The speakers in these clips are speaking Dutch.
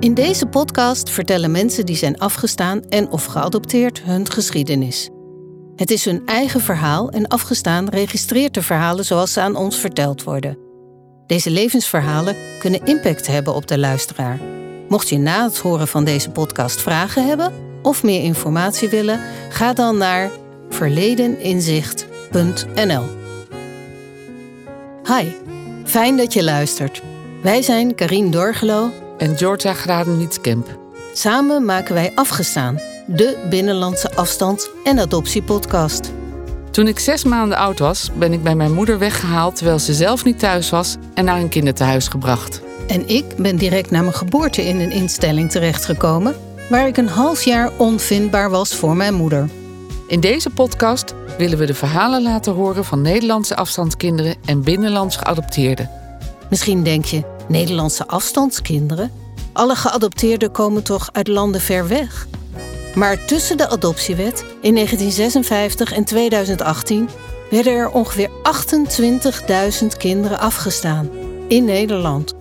In deze podcast vertellen mensen die zijn afgestaan en of geadopteerd hun geschiedenis. Het is hun eigen verhaal en afgestaan registreert de verhalen zoals ze aan ons verteld worden. Deze levensverhalen kunnen impact hebben op de luisteraar. Mocht je na het horen van deze podcast vragen hebben of meer informatie willen, ga dan naar verledeninzicht.nl. Hi, fijn dat je luistert. Wij zijn Karine Dorgelo en Georgia Gradenwietskamp. Samen maken wij Afgestaan, de binnenlandse afstand- en adoptiepodcast. Toen ik zes maanden oud was, ben ik bij mijn moeder weggehaald terwijl ze zelf niet thuis was en naar een kinderthuis gebracht. En ik ben direct na mijn geboorte in een instelling terechtgekomen waar ik een half jaar onvindbaar was voor mijn moeder. In deze podcast willen we de verhalen laten horen van Nederlandse afstandskinderen en binnenlands geadopteerden. Misschien denk je, Nederlandse afstandskinderen? Alle geadopteerden komen toch uit landen ver weg? Maar tussen de adoptiewet in 1956 en 2018 werden er ongeveer 28.000 kinderen afgestaan in Nederland.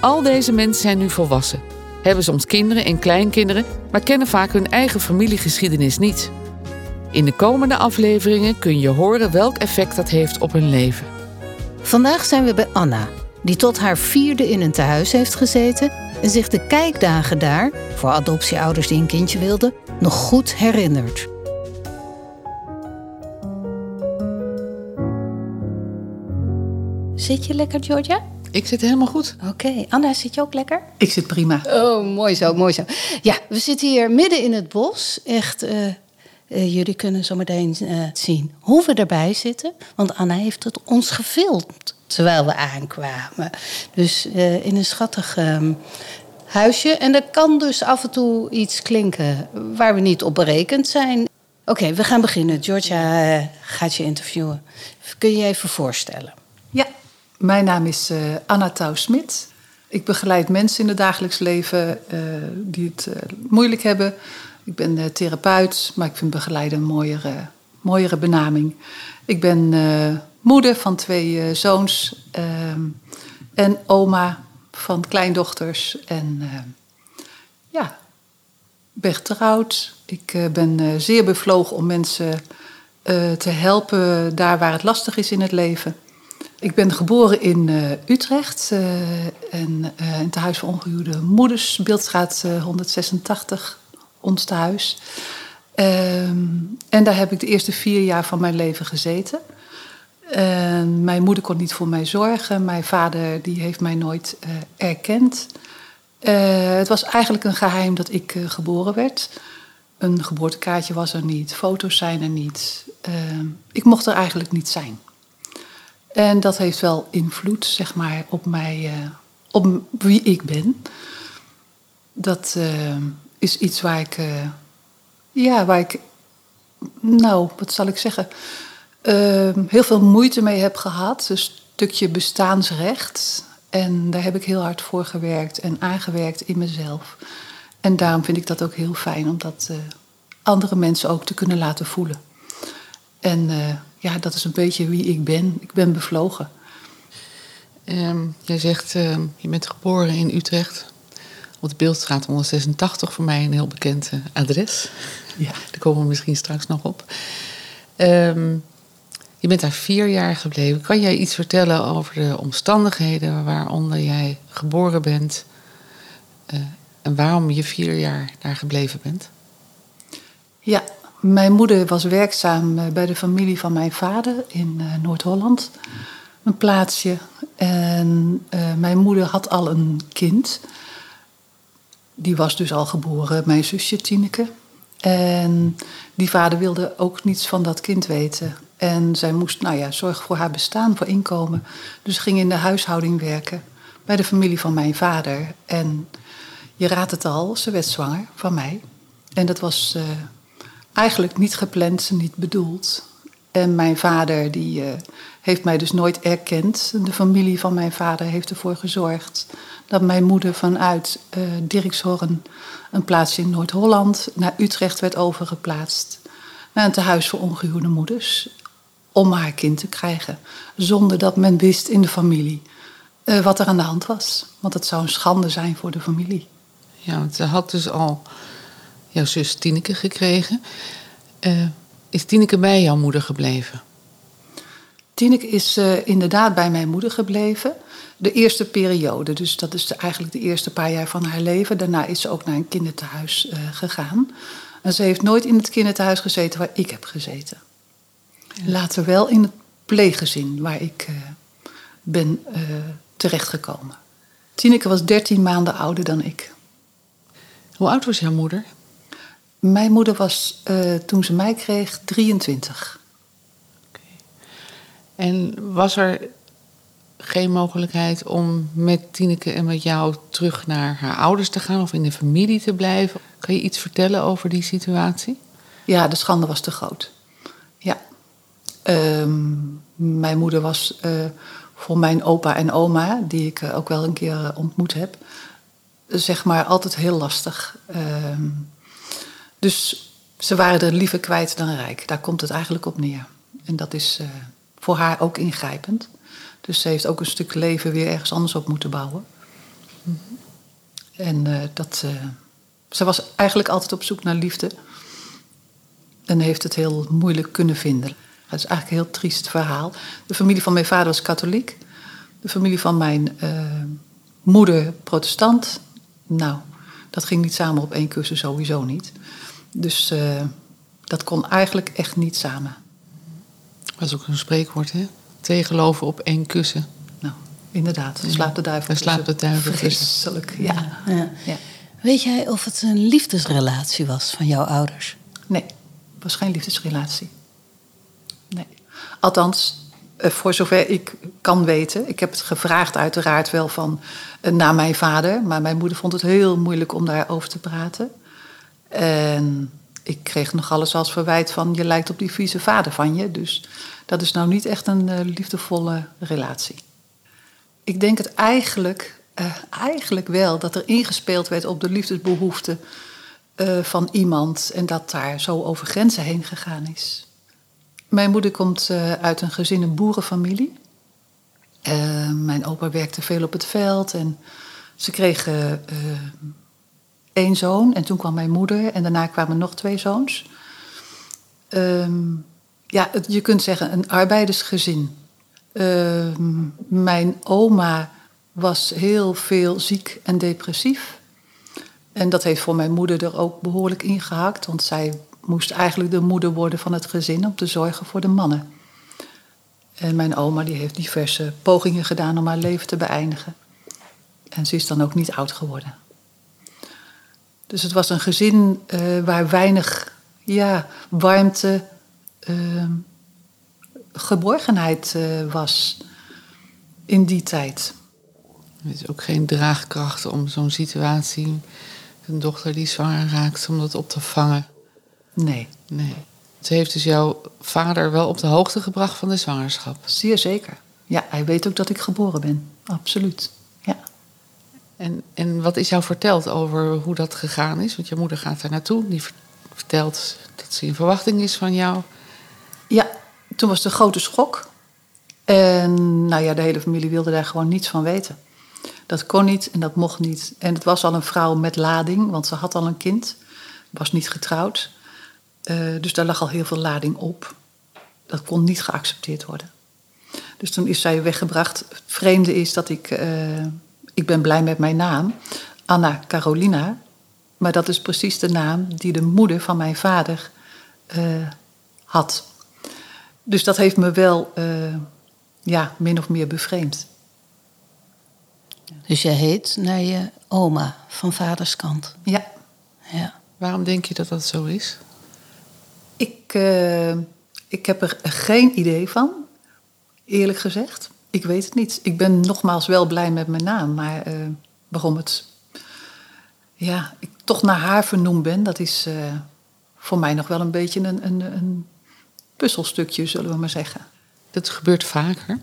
Al deze mensen zijn nu volwassen, hebben soms kinderen en kleinkinderen, maar kennen vaak hun eigen familiegeschiedenis niet. In de komende afleveringen kun je horen welk effect dat heeft op hun leven. Vandaag zijn we bij Anna, die tot haar vierde in een tehuis heeft gezeten en zich de kijkdagen daar, voor adoptieouders die een kindje wilden, nog goed herinnert. Zit je lekker, Georgia? Ik zit helemaal goed. Oké, Anna, zit je ook lekker? Ik zit prima. Oh, mooi zo, mooi zo. Ja, we zitten hier midden in het bos. Echt, uh, uh, jullie kunnen zo meteen uh, zien hoe we erbij zitten. Want Anna heeft het ons gefilmd terwijl we aankwamen. Dus in een schattig um, huisje. En er kan dus af en toe iets klinken waar we niet op berekend zijn. Oké, we gaan beginnen. Georgia gaat je interviewen. Kun je je even voorstellen? Ja, mijn naam is Anna Touw-Smit. Ik begeleid mensen in het dagelijks leven die het moeilijk hebben. Ik ben therapeut, maar ik vind begeleiden een mooiere, mooiere benaming. Ik ben moeder van twee zoons ehm, en oma van kleindochters. En ja, ben getrouwd. Ik ben zeer bevlogen om mensen te helpen daar waar het lastig is in het leven. Ik ben geboren in Utrecht uh, en uh, in het Huis van Ongehuwde Moeders, Beeldstraat 186, ons tehuis. Um, en daar heb ik de eerste vier jaar van mijn leven gezeten. En mijn moeder kon niet voor mij zorgen. Mijn vader die heeft mij nooit erkend. het was eigenlijk een geheim dat ik geboren werd. Een geboortekaartje was er niet, foto's zijn er niet. Ehm, ik mocht er eigenlijk niet zijn. En dat heeft wel invloed, zeg maar, op mij, op wie ik ben. Dat is iets waar ik, uh, ja, waar ik, nou, wat zal ik zeggen, heel veel moeite mee heb gehad. Een stukje bestaansrecht. En daar heb ik heel hard voor gewerkt en aangewerkt in mezelf. En daarom vind ik dat ook heel fijn om dat andere mensen ook te kunnen laten voelen. En ja, dat is een beetje wie ik ben. Ik ben bevlogen. Um, jij zegt, uh, je bent geboren in Utrecht. Op de Beeldstraat 186, voor mij een heel bekend uh, adres. Ja. Daar komen we misschien straks nog op. Um, je bent daar vier jaar gebleven. Kan jij iets vertellen over de omstandigheden waaronder jij geboren bent? Uh, en waarom je vier jaar daar gebleven bent? Ja, mijn moeder was werkzaam eh, bij de familie van mijn vader in uh, Noord-Holland. Een plaatsje. En uh, mijn moeder had al een kind. Die was dus al geboren, mijn zusje Tineke. En die vader wilde ook niets van dat kind weten. En zij moest, nou ja, zorgen voor haar bestaan, voor inkomen. Dus ging in de huishouding werken bij de familie van mijn vader. En je raadt het al, ze werd zwanger van mij. En dat was uh, eigenlijk niet gepland, niet bedoeld. En mijn vader die, uh, heeft mij dus nooit erkend. De familie van mijn vader heeft ervoor gezorgd dat mijn moeder vanuit uh, Dirkshorn, een plaatsje in Noord-Holland, naar Utrecht werd overgeplaatst. Naar een tehuis voor ongehuwde moeders. Om haar kind te krijgen. Zonder dat men wist in de familie uh, wat er aan de hand was. Want het zou een schande zijn voor de familie. Ja, want ze had dus al jouw zus Tineke gekregen. Uh, is Tineke bij jouw moeder gebleven? Tineke is uh, inderdaad bij mijn moeder gebleven. De eerste periode, dus dat is de, eigenlijk de eerste paar jaar van haar leven. Daarna is ze ook naar een kinderthuis uh, gegaan. En ze heeft nooit in het kinderthuis gezeten waar ik heb gezeten. Later wel in het pleeggezin waar ik uh, ben terechtgekomen. Tineke was 13 maanden ouder dan ik. Hoe oud was jouw moeder? Mijn moeder was toen ze mij kreeg 23. En was er geen mogelijkheid om met Tineke en met jou terug naar haar ouders te gaan of in de familie te blijven? Kan je iets vertellen over die situatie? Ja, de schande was te groot. Ja. Ehm, mijn moeder was uh, voor mijn opa en oma, die ik uh, ook wel een keer uh, ontmoet heb, zeg maar altijd heel lastig. Ehm, dus ze waren er liever kwijt dan rijk. Daar komt het eigenlijk op neer. En dat is voor haar ook ingrijpend. Dus ze heeft ook een stuk leven weer ergens anders op moeten bouwen. En uh, dat, uh, ze was eigenlijk altijd op zoek naar liefde. En heeft het heel moeilijk kunnen vinden. Het is eigenlijk een heel triest verhaal. De familie van mijn vader was katholiek. De familie van mijn uh, moeder protestant. Nou, dat ging niet samen op één kussen, sowieso niet. Dus dat kon eigenlijk echt niet samen. Dat is ook een spreekwoord, hè? Twee geloven op één kussen. Nou, inderdaad. Slaat de duivel Slaat de duivel Vreselijk, ja. Ja. ja. Weet jij of het een liefdesrelatie was van jouw ouders? Nee, het was geen liefdesrelatie. Nee. Althans, eh, voor zover ik kan weten. Ik heb het gevraagd uiteraard wel van uh, naar mijn vader. Maar mijn moeder vond het heel moeilijk om daarover te praten. En ik kreeg nog alles als verwijt van je lijkt op die vieze vader van je. Dus dat is nou niet echt een uh, liefdevolle relatie. Ik denk het eigenlijk, uh, eigenlijk wel dat er ingespeeld werd op de liefdesbehoeften uh, van iemand en dat daar zo over grenzen heen gegaan is. Mijn moeder komt uit een gezin, een boerenfamilie. mijn opa werkte veel op het veld en ze kregen één zoon en toen kwam mijn moeder en daarna kwamen nog twee zoons. Um, ja, je kunt zeggen een arbeidersgezin. Um, mijn oma was heel veel ziek en depressief. En dat heeft voor mijn moeder er ook behoorlijk ingehakt, want zij moest eigenlijk de moeder worden van het gezin om te zorgen voor de mannen. En mijn oma die heeft diverse pogingen gedaan om haar leven te beëindigen. En ze is dan ook niet oud geworden. Dus het was een gezin uh, waar weinig ja, warmte, uh, geborgenheid uh, was in die tijd. Er is ook geen draagkracht om zo'n situatie, een dochter die zwanger raakt, om dat op te vangen. Nee. Nee. Ze heeft dus jouw vader wel op de hoogte gebracht van de zwangerschap. Zeer zeker. Ja, hij weet ook dat ik geboren ben. Absoluut. En, en wat is jou verteld over hoe dat gegaan is? Want je moeder gaat daar naartoe. Die vertelt dat ze in verwachting is van jou. Ja, toen was een grote schok. En nou ja, de hele familie wilde daar gewoon niets van weten. Dat kon niet en dat mocht niet. En het was al een vrouw met lading, want ze had al een kind. Was niet getrouwd. Uh, dus daar lag al heel veel lading op. Dat kon niet geaccepteerd worden. Dus toen is zij weggebracht. Het vreemde is dat ik... Uh, ik ben blij met mijn naam. Anna Carolina. Maar dat is precies de naam die de moeder van mijn vader uh, had. Dus dat heeft me wel uh, ja, min of meer bevreemd. Dus je heet naar je oma van vaders kant? Ja. ja. Waarom denk je dat dat zo is? Ik, uh, ik heb er geen idee van, eerlijk gezegd. Ik weet het niet. Ik ben nogmaals wel blij met mijn naam, maar uh, waarom het ja, ik toch naar haar vernoemd ben, dat is uh, voor mij nog wel een beetje een, een, een puzzelstukje, zullen we maar zeggen. Dat gebeurt vaker.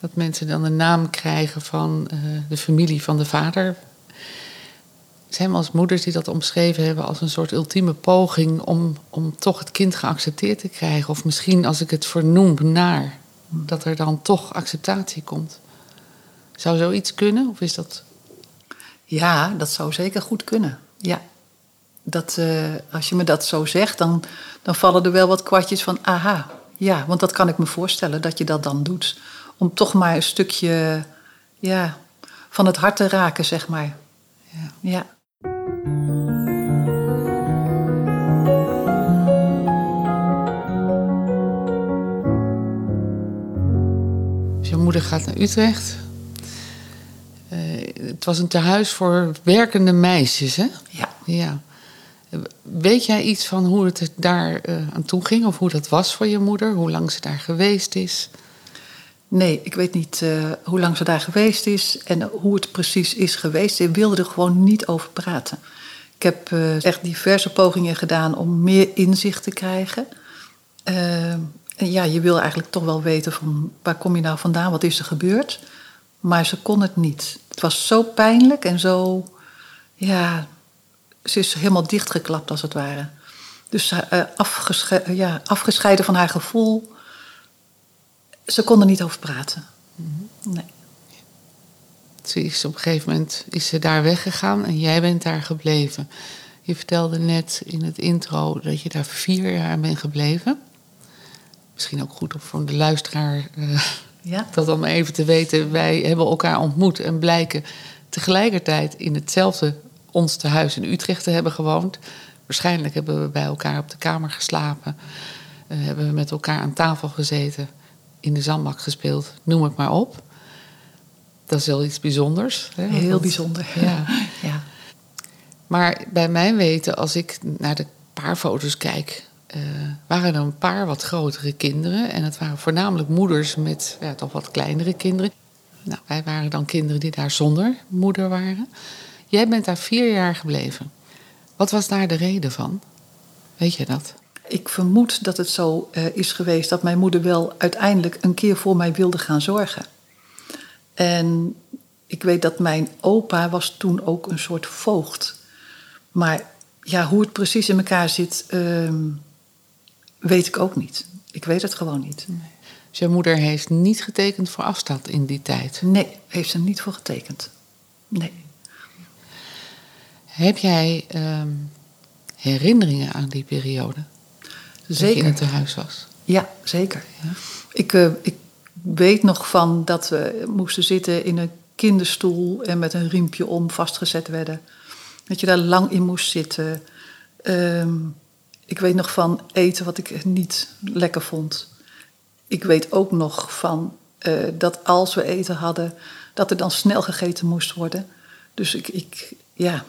Dat mensen dan een naam krijgen van uh, de familie van de vader. Er zijn wel eens moeders die dat omschreven hebben als een soort ultieme poging om, om toch het kind geaccepteerd te krijgen. Of misschien als ik het vernoem naar, dat er dan toch acceptatie komt. Zou zoiets kunnen? Of is dat Ja, dat zou zeker goed kunnen. Ja. Dat, eh, als je me dat zo zegt, dan, dan vallen er wel wat kwartjes van aha. Ja, want dat kan ik me voorstellen dat je dat dan doet. Om toch maar een stukje ja, van het hart te raken, zeg maar. Ja. Ja. Moeder gaat naar Utrecht. Eh, het was een tehuis voor werkende meisjes, hè? Ja. Ja. Weet jij iets van hoe het daar eh, aan toe ging? Of hoe dat was voor je moeder? Hoe lang ze daar geweest is? Nee, ik weet niet eh, hoe lang ze daar geweest is en hoe het precies is geweest. Ze wilde er gewoon niet over praten. Ik heb echt diverse pogingen gedaan om meer inzicht te krijgen. En ja, je wil eigenlijk toch wel weten van waar kom je nou vandaan, wat is er gebeurd. Maar ze kon het niet. Het was zo pijnlijk en zo, ja, ze is helemaal dichtgeklapt als het ware. Dus eh, afgesche ja, afgescheiden van haar gevoel. Ze kon er niet over praten. Nee. Ze is op een gegeven moment is ze daar weggegaan en jij bent daar gebleven. Je vertelde net in het intro dat je daar vier jaar bent gebleven. Misschien ook goed om voor de luisteraar eh, Ja. dat om even te weten. Wij hebben elkaar ontmoet en blijken tegelijkertijd in hetzelfde ons tehuis in Utrecht te hebben gewoond. Waarschijnlijk hebben we bij elkaar op de kamer geslapen. eh, hebben we met elkaar aan tafel gezeten, in de zandbak gespeeld, noem het maar op. Dat is wel iets bijzonders. Hè? Heel bijzonder. Ja. ja. Maar bij mijn weten, als ik naar de paarfoto's kijk, eh, waren er een paar wat grotere kinderen. En het waren voornamelijk moeders met ja, toch wat kleinere kinderen. Nou, wij waren dan kinderen die daar zonder moeder waren. Jij bent daar vier jaar gebleven. Wat was daar de reden van? Weet je dat? Ik vermoed dat het zo eh, is geweest dat mijn moeder wel uiteindelijk een keer voor mij wilde gaan zorgen. En ik weet dat mijn opa was toen ook een soort voogd. Maar ja, hoe het precies in elkaar zit, ehm, weet ik ook niet. Ik weet het gewoon niet. Dus je moeder heeft niet getekend voor afstand in die tijd. Nee, heeft ze niet voor getekend. Nee. Heb jij ehm, herinneringen aan die periode? Dat je in Zeker. het tehuis was? Ja, zeker. Ik, eh, ik weet nog van dat we moesten zitten in een kinderstoel en met een riempje om vastgezet werden. Dat je daar lang in moest zitten. Ehm, ik weet nog van eten wat ik niet lekker vond. Ik weet ook nog van eh, dat als we eten hadden, dat er dan snel gegeten moest worden. Dus ik, ik ja,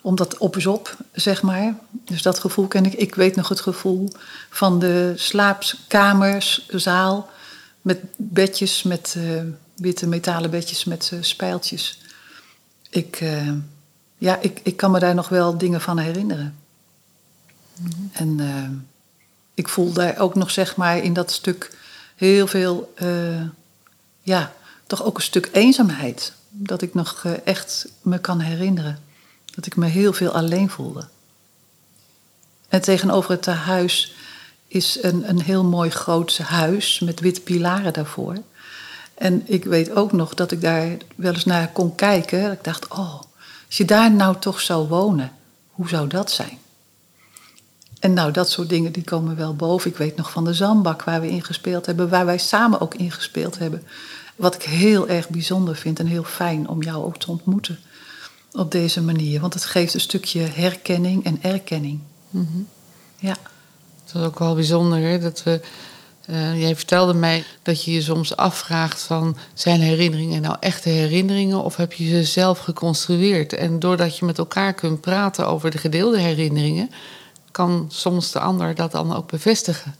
omdat op is op, zeg maar. Dus dat gevoel ken ik. Ik weet nog het gevoel van de slaapkamerszaal met bedjes, met eh, witte metalen bedjes met eh, spijltjes. Ik, ja, ik, ik kan me daar nog wel dingen van herinneren. En eh, ik voel daar ook nog, zeg maar, in dat stuk heel veel, eh, ja, toch ook een stuk eenzaamheid. Dat ik nog eh, echt me kan herinneren. Dat ik me heel veel alleen voelde. En tegenover het tehuis is een, een heel mooi groot huis met witte pilaren daarvoor. En ik weet ook nog dat ik daar wel eens naar kon kijken. Ik dacht, oh, als je daar nou toch zou wonen, hoe zou dat zijn? En nou, dat soort dingen die komen wel boven. Ik weet nog van de zandbak waar we in gespeeld hebben, waar wij samen ook in gespeeld hebben. Wat ik heel erg bijzonder vind en heel fijn om jou ook te ontmoeten op deze manier. Want het geeft een stukje herkenning en erkenning. Ja. Het was ook wel bijzonder hè, dat we. eh, jij vertelde mij dat je je soms afvraagt van zijn herinneringen nou echte herinneringen of heb je ze zelf geconstrueerd? En doordat je met elkaar kunt praten over de gedeelde herinneringen, kan soms de ander dat dan ook bevestigen.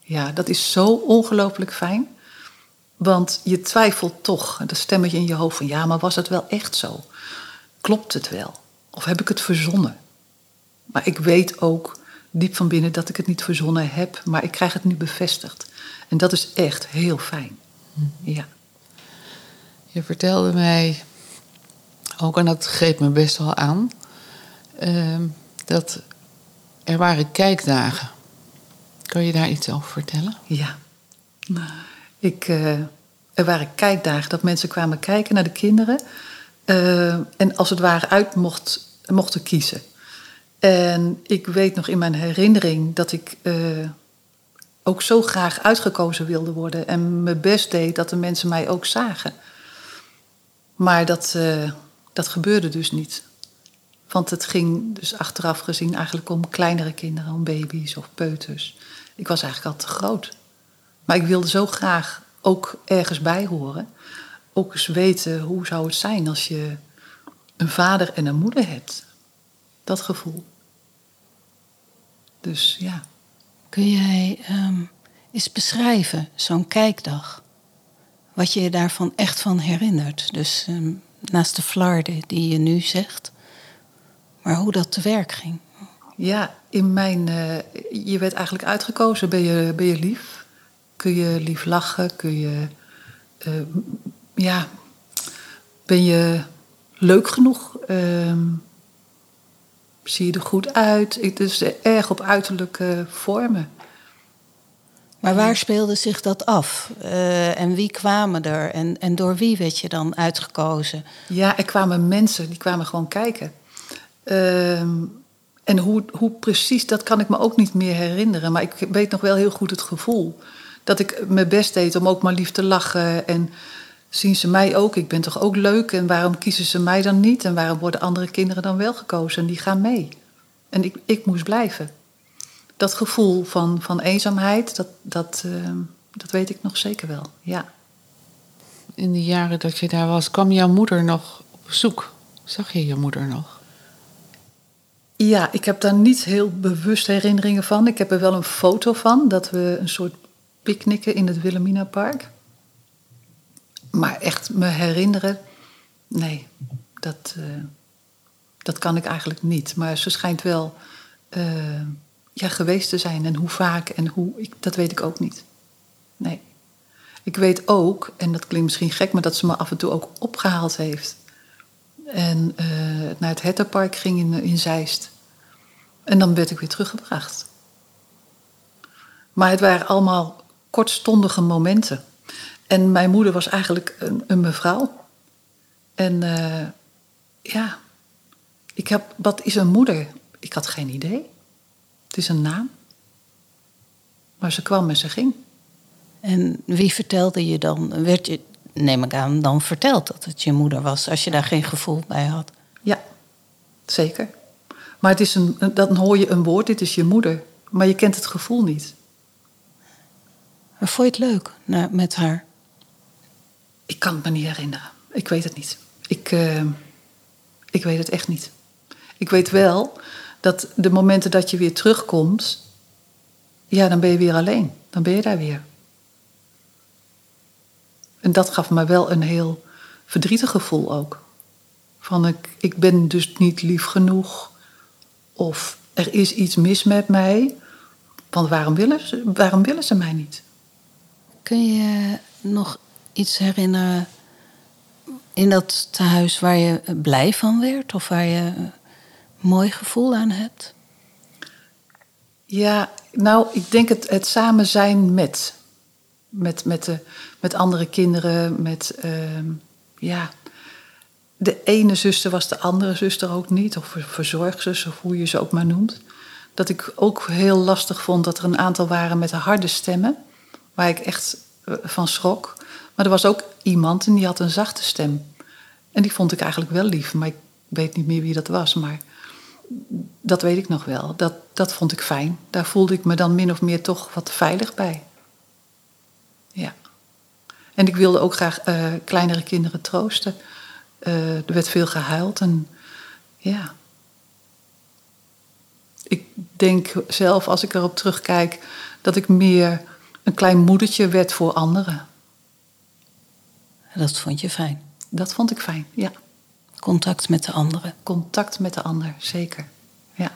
Ja, dat is zo ongelooflijk fijn. Want je twijfelt toch, dat stemmetje in je hoofd van ja, maar was het wel echt zo? Klopt het wel? Of heb ik het verzonnen? Maar ik weet ook diep van binnen dat ik het niet verzonnen heb, maar ik krijg het nu bevestigd. En dat is echt heel fijn. Ja. Je vertelde mij ook, en dat greep me best wel aan, ehm, dat er waren kijkdagen. Kan je daar iets over vertellen? Ja. Ik, eh, er waren kijkdagen dat mensen kwamen kijken naar de kinderen. eh, en als het ware uit mocht, mochten kiezen. En ik weet nog in mijn herinnering dat ik eh, ook zo graag uitgekozen wilde worden en mijn best deed dat de mensen mij ook zagen. Maar dat, dat gebeurde dus niet. Want het ging dus achteraf gezien eigenlijk om kleinere kinderen, om baby's of peuters. Ik was eigenlijk al te groot. Maar ik wilde zo graag ook ergens bij horen. Ook eens weten hoe zou het zijn als je een vader en een moeder hebt. Dat gevoel. Dus ja. Kun jij ehm, eens beschrijven, zo'n kijkdag? Wat je je daarvan echt van herinnert? Dus ehm, naast de flarden die je nu zegt, maar hoe dat te werk ging. Ja, in mijn. Uh, je werd eigenlijk uitgekozen. Ben je, ben je lief? Kun je lief lachen? Kun je. Uh, ja. Ben je leuk genoeg? Uh, zie je er goed uit? Ik, dus erg op uiterlijke vormen. Maar waar speelde zich dat af? Uh, en wie kwamen er? En, en door wie werd je dan uitgekozen? Ja, er kwamen mensen die kwamen gewoon kijken. Ehm, en hoe, hoe precies, dat kan ik me ook niet meer herinneren. Maar ik weet nog wel heel goed het gevoel. Dat ik mijn best deed om ook maar lief te lachen. En zien ze mij ook? Ik ben toch ook leuk? En waarom kiezen ze mij dan niet? En waarom worden andere kinderen dan wel gekozen? En die gaan mee. En ik, ik moest blijven. Dat gevoel van, van eenzaamheid, dat, dat, ehm, dat weet ik nog zeker wel, ja. In de jaren dat je daar was, kwam jouw moeder nog op bezoek? Zag je je moeder nog? Ja, ik heb daar niet heel bewust herinneringen van. Ik heb er wel een foto van, dat we een soort picknicken in het Wilhelmina Park. Maar echt me herinneren, nee, dat, uh, dat kan ik eigenlijk niet. Maar ze schijnt wel uh, ja, geweest te zijn. En hoe vaak en hoe, ik, dat weet ik ook niet. Nee. Ik weet ook, en dat klinkt misschien gek, maar dat ze me af en toe ook opgehaald heeft. En uh, naar het Hetterpark ging in, in Zeist. En dan werd ik weer teruggebracht. Maar het waren allemaal kortstondige momenten. En mijn moeder was eigenlijk een, een mevrouw. En uh, ja, ik heb, wat is een moeder? Ik had geen idee. Het is een naam. Maar ze kwam en ze ging. En wie vertelde je dan? Werd je, neem ik aan, dan verteld dat het je moeder was, als je daar geen gevoel bij had? Ja, zeker. Maar het is een, dan hoor je een woord, dit is je moeder. Maar je kent het gevoel niet. Maar vond je het leuk nou, met haar? Ik kan het me niet herinneren. Ik weet het niet. Ik, uh, ik weet het echt niet. Ik weet wel dat de momenten dat je weer terugkomt, ja, dan ben je weer alleen. Dan ben je daar weer. En dat gaf me wel een heel verdrietig gevoel ook. Van ik, ik ben dus niet lief genoeg. Of er is iets mis met mij. Want waarom willen ze, waarom willen ze mij niet? Kun je nog iets herinneren in dat tehuis waar je blij van werd? Of waar je een mooi gevoel aan hebt? Ja, nou, ik denk het, het samen zijn met. Met, met, de, met andere kinderen, met... Uh, ja, de ene zuster was de andere zuster ook niet, of verzorgzus, of hoe je ze ook maar noemt. Dat ik ook heel lastig vond dat er een aantal waren met harde stemmen, waar ik echt eh, van schrok. Maar er was ook iemand en die had een zachte stem. En die vond ik eigenlijk wel lief, maar ik weet niet meer wie dat was. Maar dat weet ik nog wel. Dat, dat vond ik fijn. Daar voelde ik me dan min of meer toch wat veilig bij. En ik wilde ook graag uh, kleinere kinderen troosten. Uh, er werd veel gehuild en ja. Ik denk zelf, als ik erop terugkijk, dat ik meer een klein moedertje werd voor anderen. Dat vond je fijn? Dat vond ik fijn, ja. Contact met de anderen? Contact met de ander, zeker, ja.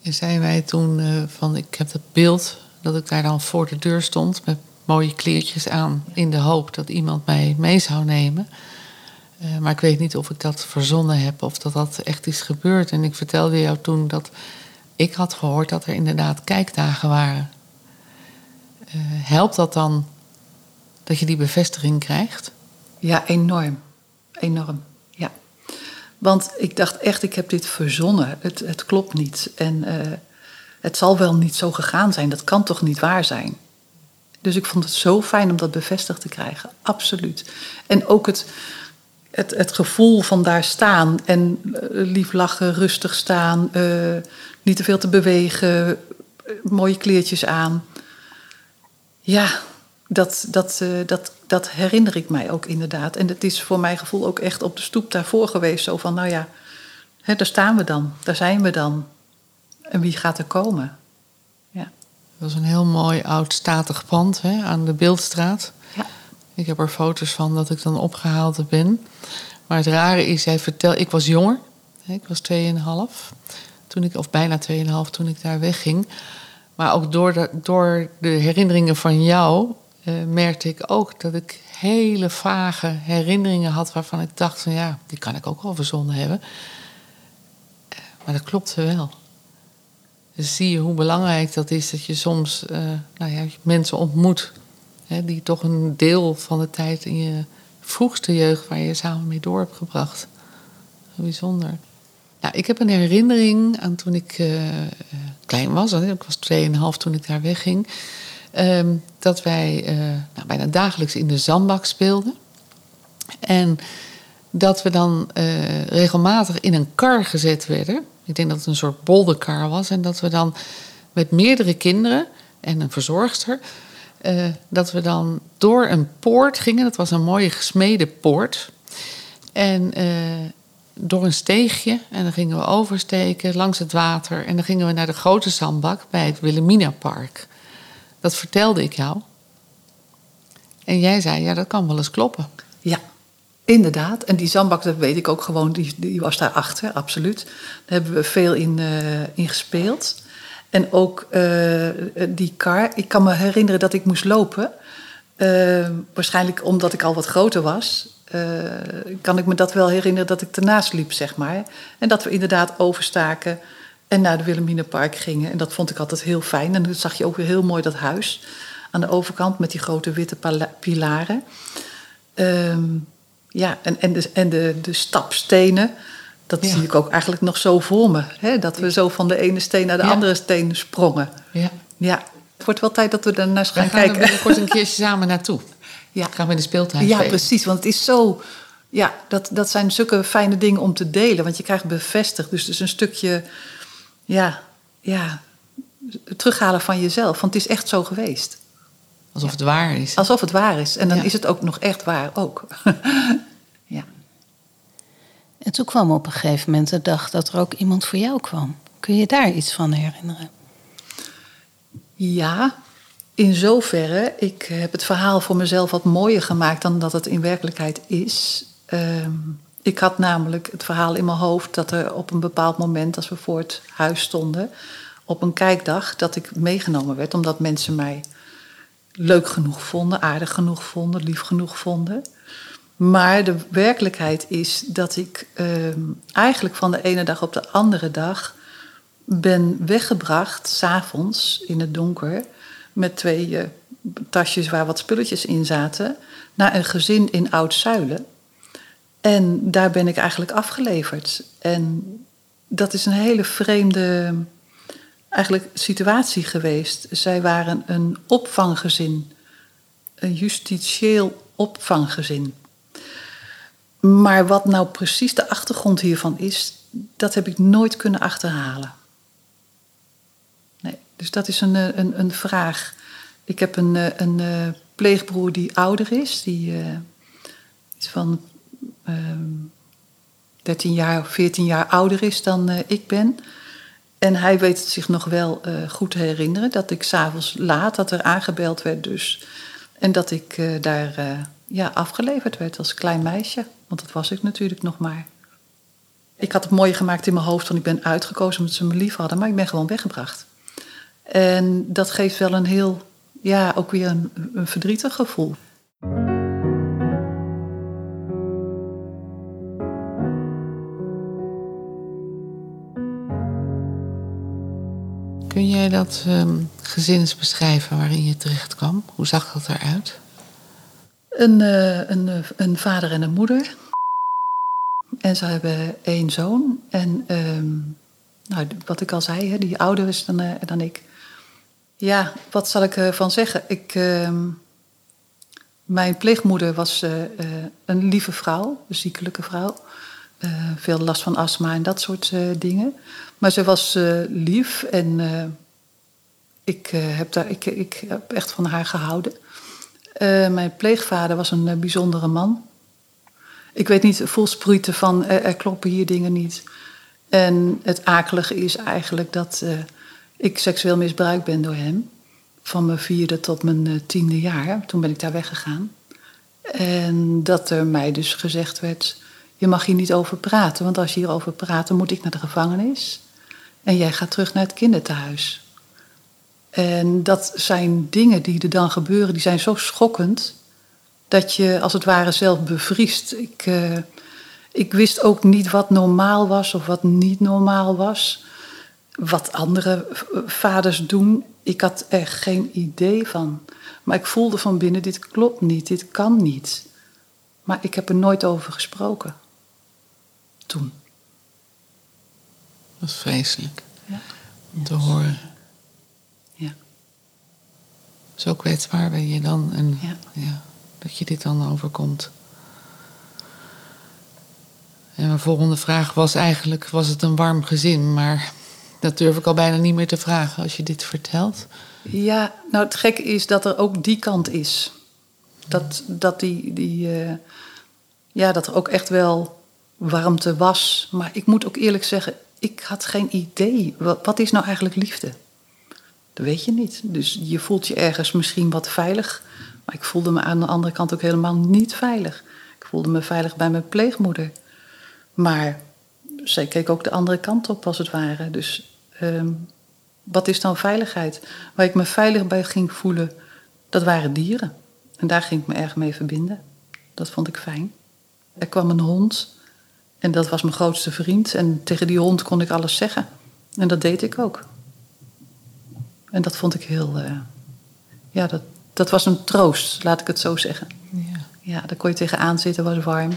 Je zei mij toen uh, van, ik heb dat beeld dat ik daar dan voor de deur stond met mooie kleertjes aan, in de hoop dat iemand mij mee zou nemen. Uh, maar ik weet niet of ik dat verzonnen heb of dat dat echt is gebeurd. En ik vertelde jou toen dat ik had gehoord dat er inderdaad kijkdagen waren. Uh, helpt dat dan dat je die bevestiging krijgt? Ja, enorm. enorm. Ja. Want ik dacht echt, ik heb dit verzonnen. Het, het klopt niet. En eh, het zal wel niet zo gegaan zijn. Dat kan toch niet waar zijn? Dus ik vond het zo fijn om dat bevestigd te krijgen. Absoluut. En ook het, het, het gevoel van daar staan en uh, lief lachen, rustig staan, uh, niet te veel te bewegen, mooie kleertjes aan. Ja, dat, dat, dat, dat herinner ik mij ook inderdaad. En het is voor mijn gevoel ook echt op de stoep daarvoor geweest. Zo van, nou ja, hè, daar staan we dan, daar zijn we dan. En wie gaat er komen? Dat is een heel mooi oud statig pand hè, aan de Beeldstraat. Ja. Ik heb er foto's van dat ik dan opgehaald ben. Maar het rare is, hij vertelt, ik was jonger. Ik was 2,5. Toen ik, of bijna 2,5 toen ik daar wegging. Maar ook door de, door de herinneringen van jou uh, merkte ik ook dat ik hele vage herinneringen had waarvan ik dacht van ja, die kan ik ook wel verzonnen hebben. Uh, maar dat klopte wel. Dus zie je hoe belangrijk dat is dat je soms uh, nou ja, mensen ontmoet. Hè, die toch een deel van de tijd in je vroegste jeugd waar je samen mee door hebt gebracht. Bijzonder. Nou, ik heb een herinnering aan toen ik uh, klein was. Ik was 2,5 toen ik daar wegging. Um, dat wij uh, nou, bijna dagelijks in de zandbak speelden. En dat we dan regelmatig in een kar gezet werden. Ik denk dat het een soort bolderkar was. En dat we dan met meerdere kinderen en een verzorgster... Uh, dat we dan door een poort gingen. Dat was een mooie gesmeden poort. En door een steegje. En dan gingen we oversteken langs het water. En dan gingen we naar de grote zandbak bij het Wilhelmina Park. Dat vertelde ik jou. En jij zei, ja, dat kan wel eens kloppen. Inderdaad. En die zandbak, dat weet ik ook gewoon, die, die was daarachter, absoluut. Daar hebben we veel in, in gespeeld. En ook uh, die kar, ik kan me herinneren dat ik moest lopen. Uh, waarschijnlijk omdat ik al wat groter was. Kan ik me dat wel herinneren dat ik ernaast liep, zeg maar. En dat we inderdaad overstaken en naar de Wilhelminapark gingen. En dat vond ik altijd heel fijn. En dan zag je ook weer heel mooi dat huis aan de overkant met die grote witte pilaren. Um, ja, en, en, de, en de, de stapstenen. Dat ja. zie ik ook eigenlijk nog zo voor me. Hè? Dat we zo van de ene steen naar de ja. andere steen sprongen. Ja. ja. Het wordt wel tijd dat we daarnaar gaan, gaan kijken. We gaan er binnenkort een keertje samen naartoe. Ja. Gaan we in de speeltuin Ja, precies. Want het is zo... Ja, dat, dat zijn zulke fijne dingen om te delen. Want je krijgt bevestigd. Dus het is een stukje... Ja, ja, terughalen van jezelf. Want het is echt zo geweest. Alsof ja. het waar is. Alsof het waar is. En dan ja. is het ook nog echt waar ook. ja. En toen kwam op een gegeven moment de dag dat er ook iemand voor jou kwam. Kun je daar iets van herinneren? Ja, in zoverre. Ik heb het verhaal voor mezelf wat mooier gemaakt dan dat het in werkelijkheid is. Um, ik had namelijk het verhaal in mijn hoofd dat er op een bepaald moment, als we voor het huis stonden, op een kijkdag, dat ik meegenomen werd, omdat mensen mij leuk genoeg vonden, aardig genoeg vonden, lief genoeg vonden. Maar de werkelijkheid is dat ik uh, eigenlijk van de ene dag op de andere dag ben weggebracht, s'avonds in het donker, met twee uh, tasjes waar wat spulletjes in zaten, naar een gezin in Oud-Zuilen. En daar ben ik eigenlijk afgeleverd. En dat is een hele vreemde eigenlijk situatie geweest. Zij waren een opvanggezin, een justitieel opvanggezin. Maar wat nou precies de achtergrond hiervan is, dat heb ik nooit kunnen achterhalen. Nee, dus dat is een, een, een vraag. Ik heb een, een, een pleegbroer die ouder is, die uh, is van uh, 13 jaar of 14 jaar ouder is dan ik ben. En hij weet het zich nog wel uh, goed herinneren dat ik s'avonds laat, dat er aangebeld werd dus. En dat ik uh, daar ja, afgeleverd werd als klein meisje. Want dat was ik natuurlijk nog maar. Ik had het mooi gemaakt in mijn hoofd, want ik ben uitgekozen omdat ze me lief hadden, maar ik ben gewoon weggebracht. En dat geeft wel een heel, ja, ook weer een, een verdrietig gevoel. Kun jij dat um, gezin eens beschrijven waarin je terecht kwam? Hoe zag dat eruit? Een, uh, een, een vader en een moeder. En ze hebben één zoon. En ehm, nou, wat ik al zei, hè, die ouder is dan, eh, dan ik. Ja, wat zal ik ervan zeggen? Ik, ehm, mijn pleegmoeder was eh, eh, een lieve vrouw, een ziekelijke vrouw. Eh, veel last van astma en dat soort eh, dingen. Maar ze was eh, lief en eh, ik, eh, heb daar, ik, ik heb echt van haar gehouden. Eh, mijn pleegvader was een bijzondere man. Ik weet niet, voelsproeten van er, kloppen hier dingen niet. En het akelige is eigenlijk dat ik seksueel misbruikt ben door hem. Van mijn vierde tot mijn tiende jaar. Toen ben ik daar weggegaan. En dat er mij dus gezegd werd: Je mag hier niet over praten, want als je hierover praat, dan moet ik naar de gevangenis. En jij gaat terug naar het kinderthuis. En dat zijn dingen die er dan gebeuren, die zijn zo schokkend. Dat je als het ware zelf bevriest. Ik, eh, ik wist ook niet wat normaal was of wat niet normaal was. Wat andere vaders doen, ik had er geen idee van. Maar ik voelde van binnen, dit klopt niet, dit kan niet. Maar ik heb er nooit over gesproken. Toen. Dat is vreselijk Ja. om te horen. Ja. Zo kwetsbaar ben je dan en Ja. ja, dat je dit dan overkomt. En mijn volgende vraag was eigenlijk, was het een warm gezin? Maar dat durf ik al bijna niet meer te vragen als je dit vertelt. Ja, nou het gekke is dat er ook die kant is. Dat, dat, die, die, eh, ja, dat er ook echt wel warmte was. Maar ik moet ook eerlijk zeggen, ik had geen idee. Wat, wat is nou eigenlijk liefde? Dat weet je niet. Dus je voelt je ergens misschien wat veilig. Maar ik voelde me aan de andere kant ook helemaal niet veilig. Ik voelde me veilig bij mijn pleegmoeder. Maar zij keek ook de andere kant op, als het ware. Dus ehm, wat is dan veiligheid? Waar ik me veilig bij ging voelen, dat waren dieren. En daar ging ik me erg mee verbinden. Dat vond ik fijn. Er kwam een hond en dat was mijn grootste vriend. En tegen die hond kon ik alles zeggen. En dat deed ik ook. En dat vond ik heel. eh, ja, dat, dat was een troost, laat ik het zo zeggen. Ja. Ja, daar kon je tegenaan zitten, was warm.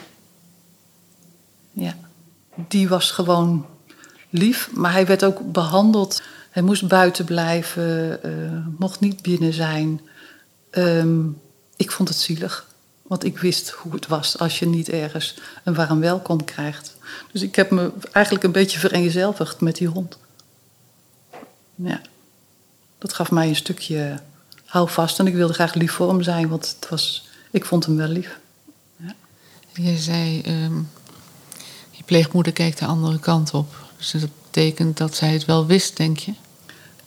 Ja, die was gewoon lief, maar hij werd ook behandeld. Hij moest buiten blijven, eh, mocht niet binnen zijn. Ehm, ik vond het zielig, want ik wist hoe het was als je niet ergens een warm welkom krijgt. Dus ik heb me eigenlijk een beetje vereenzelvigd met die hond. Ja, dat gaf mij een stukje houvast en ik wilde graag lief voor hem zijn, want het was, ik vond hem wel lief. Je zei, ehm, je pleegmoeder kijkt de andere kant op. Dus dat betekent dat zij het wel wist, denk je?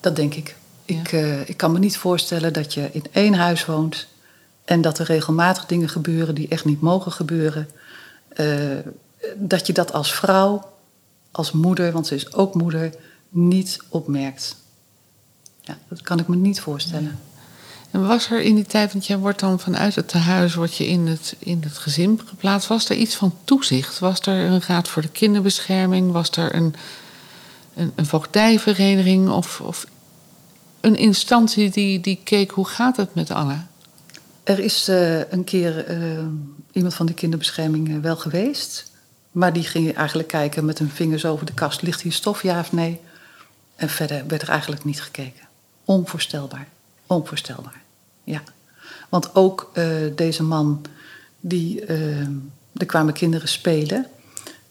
Dat denk ik. Ik, eh, ik kan me niet voorstellen dat je in één huis woont en dat er regelmatig dingen gebeuren die echt niet mogen gebeuren. Eh, dat je dat als vrouw, als moeder, want ze is ook moeder, niet opmerkt. Ja, dat kan ik me niet voorstellen. En was er in die tijd, want jij wordt dan vanuit het tehuis word je in het, in het gezin geplaatst. Was er iets van toezicht? Was er een raad voor de kinderbescherming? Was er een, een, een voogdijvereniging of, of een instantie die, die keek hoe gaat het met Anna? Er is eh, een keer eh, iemand van de kinderbescherming eh, wel geweest. Maar die ging eigenlijk kijken met hun vingers over de kast. Ligt hier stof, ja of nee? En verder werd er eigenlijk niet gekeken. Onvoorstelbaar. Onvoorstelbaar. Ja. Want ook deze man, die, er kwamen kinderen spelen.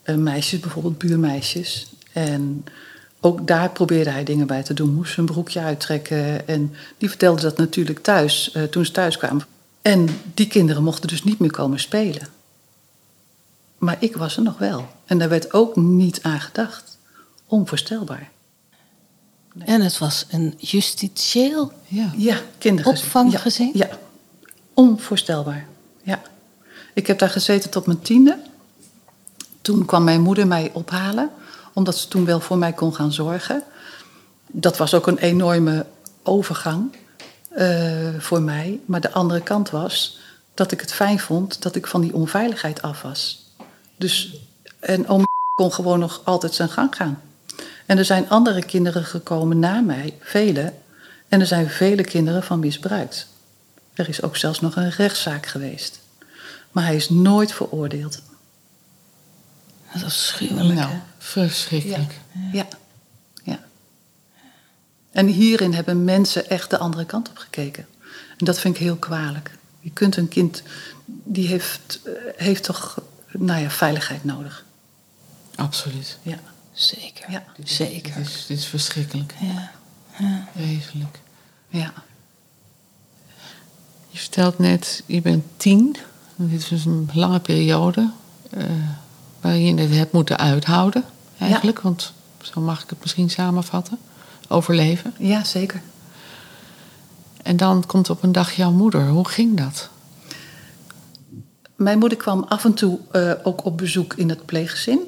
Meisjes, bijvoorbeeld buurmeisjes. En ook daar probeerde hij dingen bij te doen. Moest zijn broekje uittrekken. En die vertelde dat natuurlijk thuis, toen ze thuis kwamen. En die kinderen mochten dus niet meer komen spelen. Maar ik was er nog wel. En daar werd ook niet aan gedacht. Onvoorstelbaar. En het was een justitieel. Ja. Ja, kindergezin. Opvanggezin? Ja, ja, onvoorstelbaar. Ja. Ik heb daar gezeten tot mijn tiende. Toen kwam mijn moeder mij ophalen, omdat ze toen wel voor mij kon gaan zorgen. Dat was ook een enorme overgang voor mij. Maar de andere kant was dat ik het fijn vond dat ik van die onveiligheid af was. Dus, en oom kon gewoon nog altijd zijn gang gaan. En er zijn andere kinderen gekomen na mij, vele. En er zijn vele kinderen van misbruikt. Er is ook zelfs nog een rechtszaak geweest. Maar hij is nooit veroordeeld. Dat is afschuwelijk. Nou, verschrikkelijk. Ja. ja. En hierin hebben mensen echt de andere kant op gekeken. En dat vind ik heel kwalijk. Je kunt een kind, die heeft, eh, heeft toch, nou ja, veiligheid nodig. Absoluut. Ja. Zeker. Ja. Zeker. Het is, het is verschrikkelijk. Ja. Wezenlijk. Ja. Je vertelt net, je bent tien. Dit is dus een lange periode eh, waarin je het hebt moeten uithouden, eigenlijk. Want zo mag ik het misschien samenvatten. Overleven. ja, zeker. En dan komt op een dag jouw moeder. Hoe ging dat? Mijn moeder kwam af en toe eh, ook op bezoek in het pleeggezin.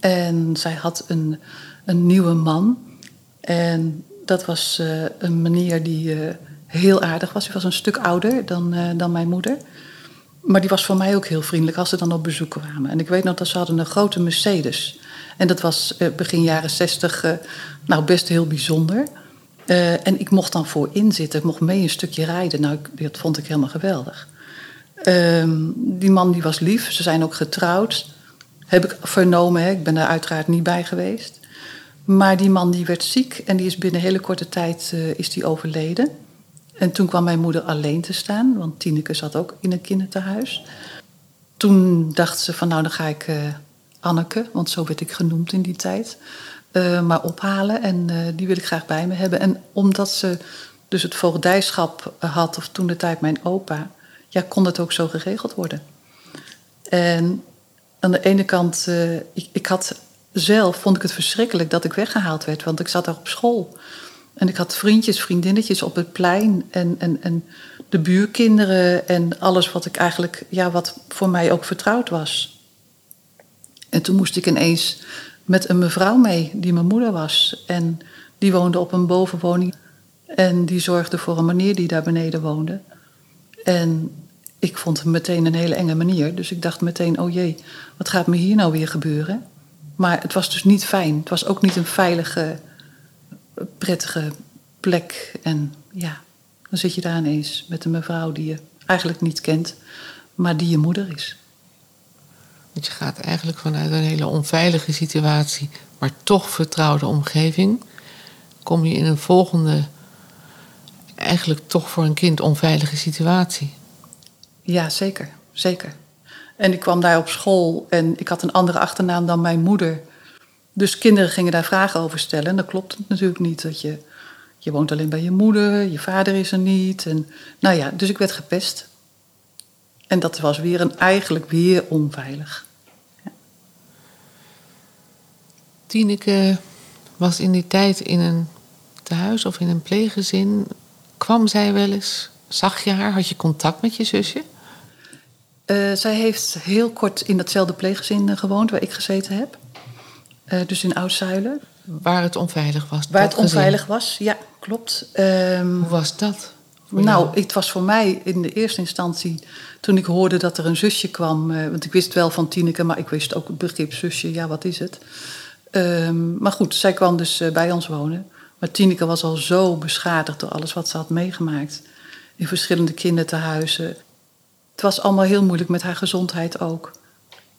En zij had een, een nieuwe man. En dat was eh, een meneer die eh, heel aardig was. Hij was een stuk ouder dan, dan mijn moeder. Maar die was voor mij ook heel vriendelijk als ze dan op bezoek kwamen. En ik weet nog dat ze hadden een grote Mercedes. En dat was eh, begin jaren zestig eh, nou best heel bijzonder. Eh, en ik mocht dan voorin zitten. Ik mocht mee een stukje rijden. Nou, ik- dat vond ik helemaal geweldig. Ehm, die man die was lief. Ze zijn ook getrouwd. Heb ik vernomen. Hè. Ik ben daar uiteraard niet bij geweest. Maar die man die werd ziek. En die is binnen hele korte tijd is die overleden. En toen kwam mijn moeder alleen te staan. Want Tineke zat ook in een kinderthuis. Toen dacht ze van nou dan ga ik Anneke. Want zo werd ik genoemd in die tijd. eh, maar ophalen. En eh, die wil ik graag bij me hebben. En omdat ze dus het voogdijschap had. Of toen de tijd mijn opa. Ja, kon dat ook zo geregeld worden. En aan de ene kant, eh, ik, ik had zelf, vond ik het verschrikkelijk dat ik weggehaald werd, want ik zat daar op school. En ik had vriendjes, vriendinnetjes op het plein en, en, en de buurkinderen en alles wat ik eigenlijk, ja, wat voor mij ook vertrouwd was. En toen moest ik ineens met een mevrouw mee, die mijn moeder was. En die woonde op een bovenwoning. En die zorgde voor een meneer die daar beneden woonde. En ik vond hem meteen een hele enge manier. Dus ik dacht meteen, oh jee, wat gaat me hier nou weer gebeuren? Maar het was dus niet fijn. Het was ook niet een veilige, prettige plek. En ja, dan zit je daar ineens met een mevrouw die je eigenlijk niet kent, maar die je moeder is. Want je gaat eigenlijk vanuit een hele onveilige situatie, maar toch vertrouwde omgeving, kom je in een volgende, eigenlijk toch voor een kind onveilige situatie. Ja, zeker. Zeker. En ik kwam daar op school en ik had een andere achternaam dan mijn moeder. Dus kinderen gingen daar vragen over stellen. En dat klopt natuurlijk niet. Dat je, je woont alleen bij je moeder, je vader is er niet. En, nou ja, dus ik werd gepest. En dat was weer een, eigenlijk weer onveilig. Tineke was in die tijd in een tehuis of in een pleeggezin. Kwam zij wel eens? Zag je haar? Had je contact met je zusje? Eh, zij heeft heel kort in datzelfde pleeggezin eh, gewoond waar ik gezeten heb. Eh, dus in Oud-Zuilen. Waar het onveilig was? Waar het gezin. onveilig was, ja, klopt. Ehm, Hoe was dat? Nou, het was voor mij in de eerste instantie, toen ik hoorde dat er een zusje kwam, eh, want ik wist wel van Tineke, maar ik wist ook het begrip zusje, ja, wat is het? Ehm, maar goed, zij kwam dus eh, bij ons wonen. Maar Tineke was al zo beschadigd door alles wat ze had meegemaakt. In verschillende kindertehuizen. Het was allemaal heel moeilijk met haar gezondheid ook.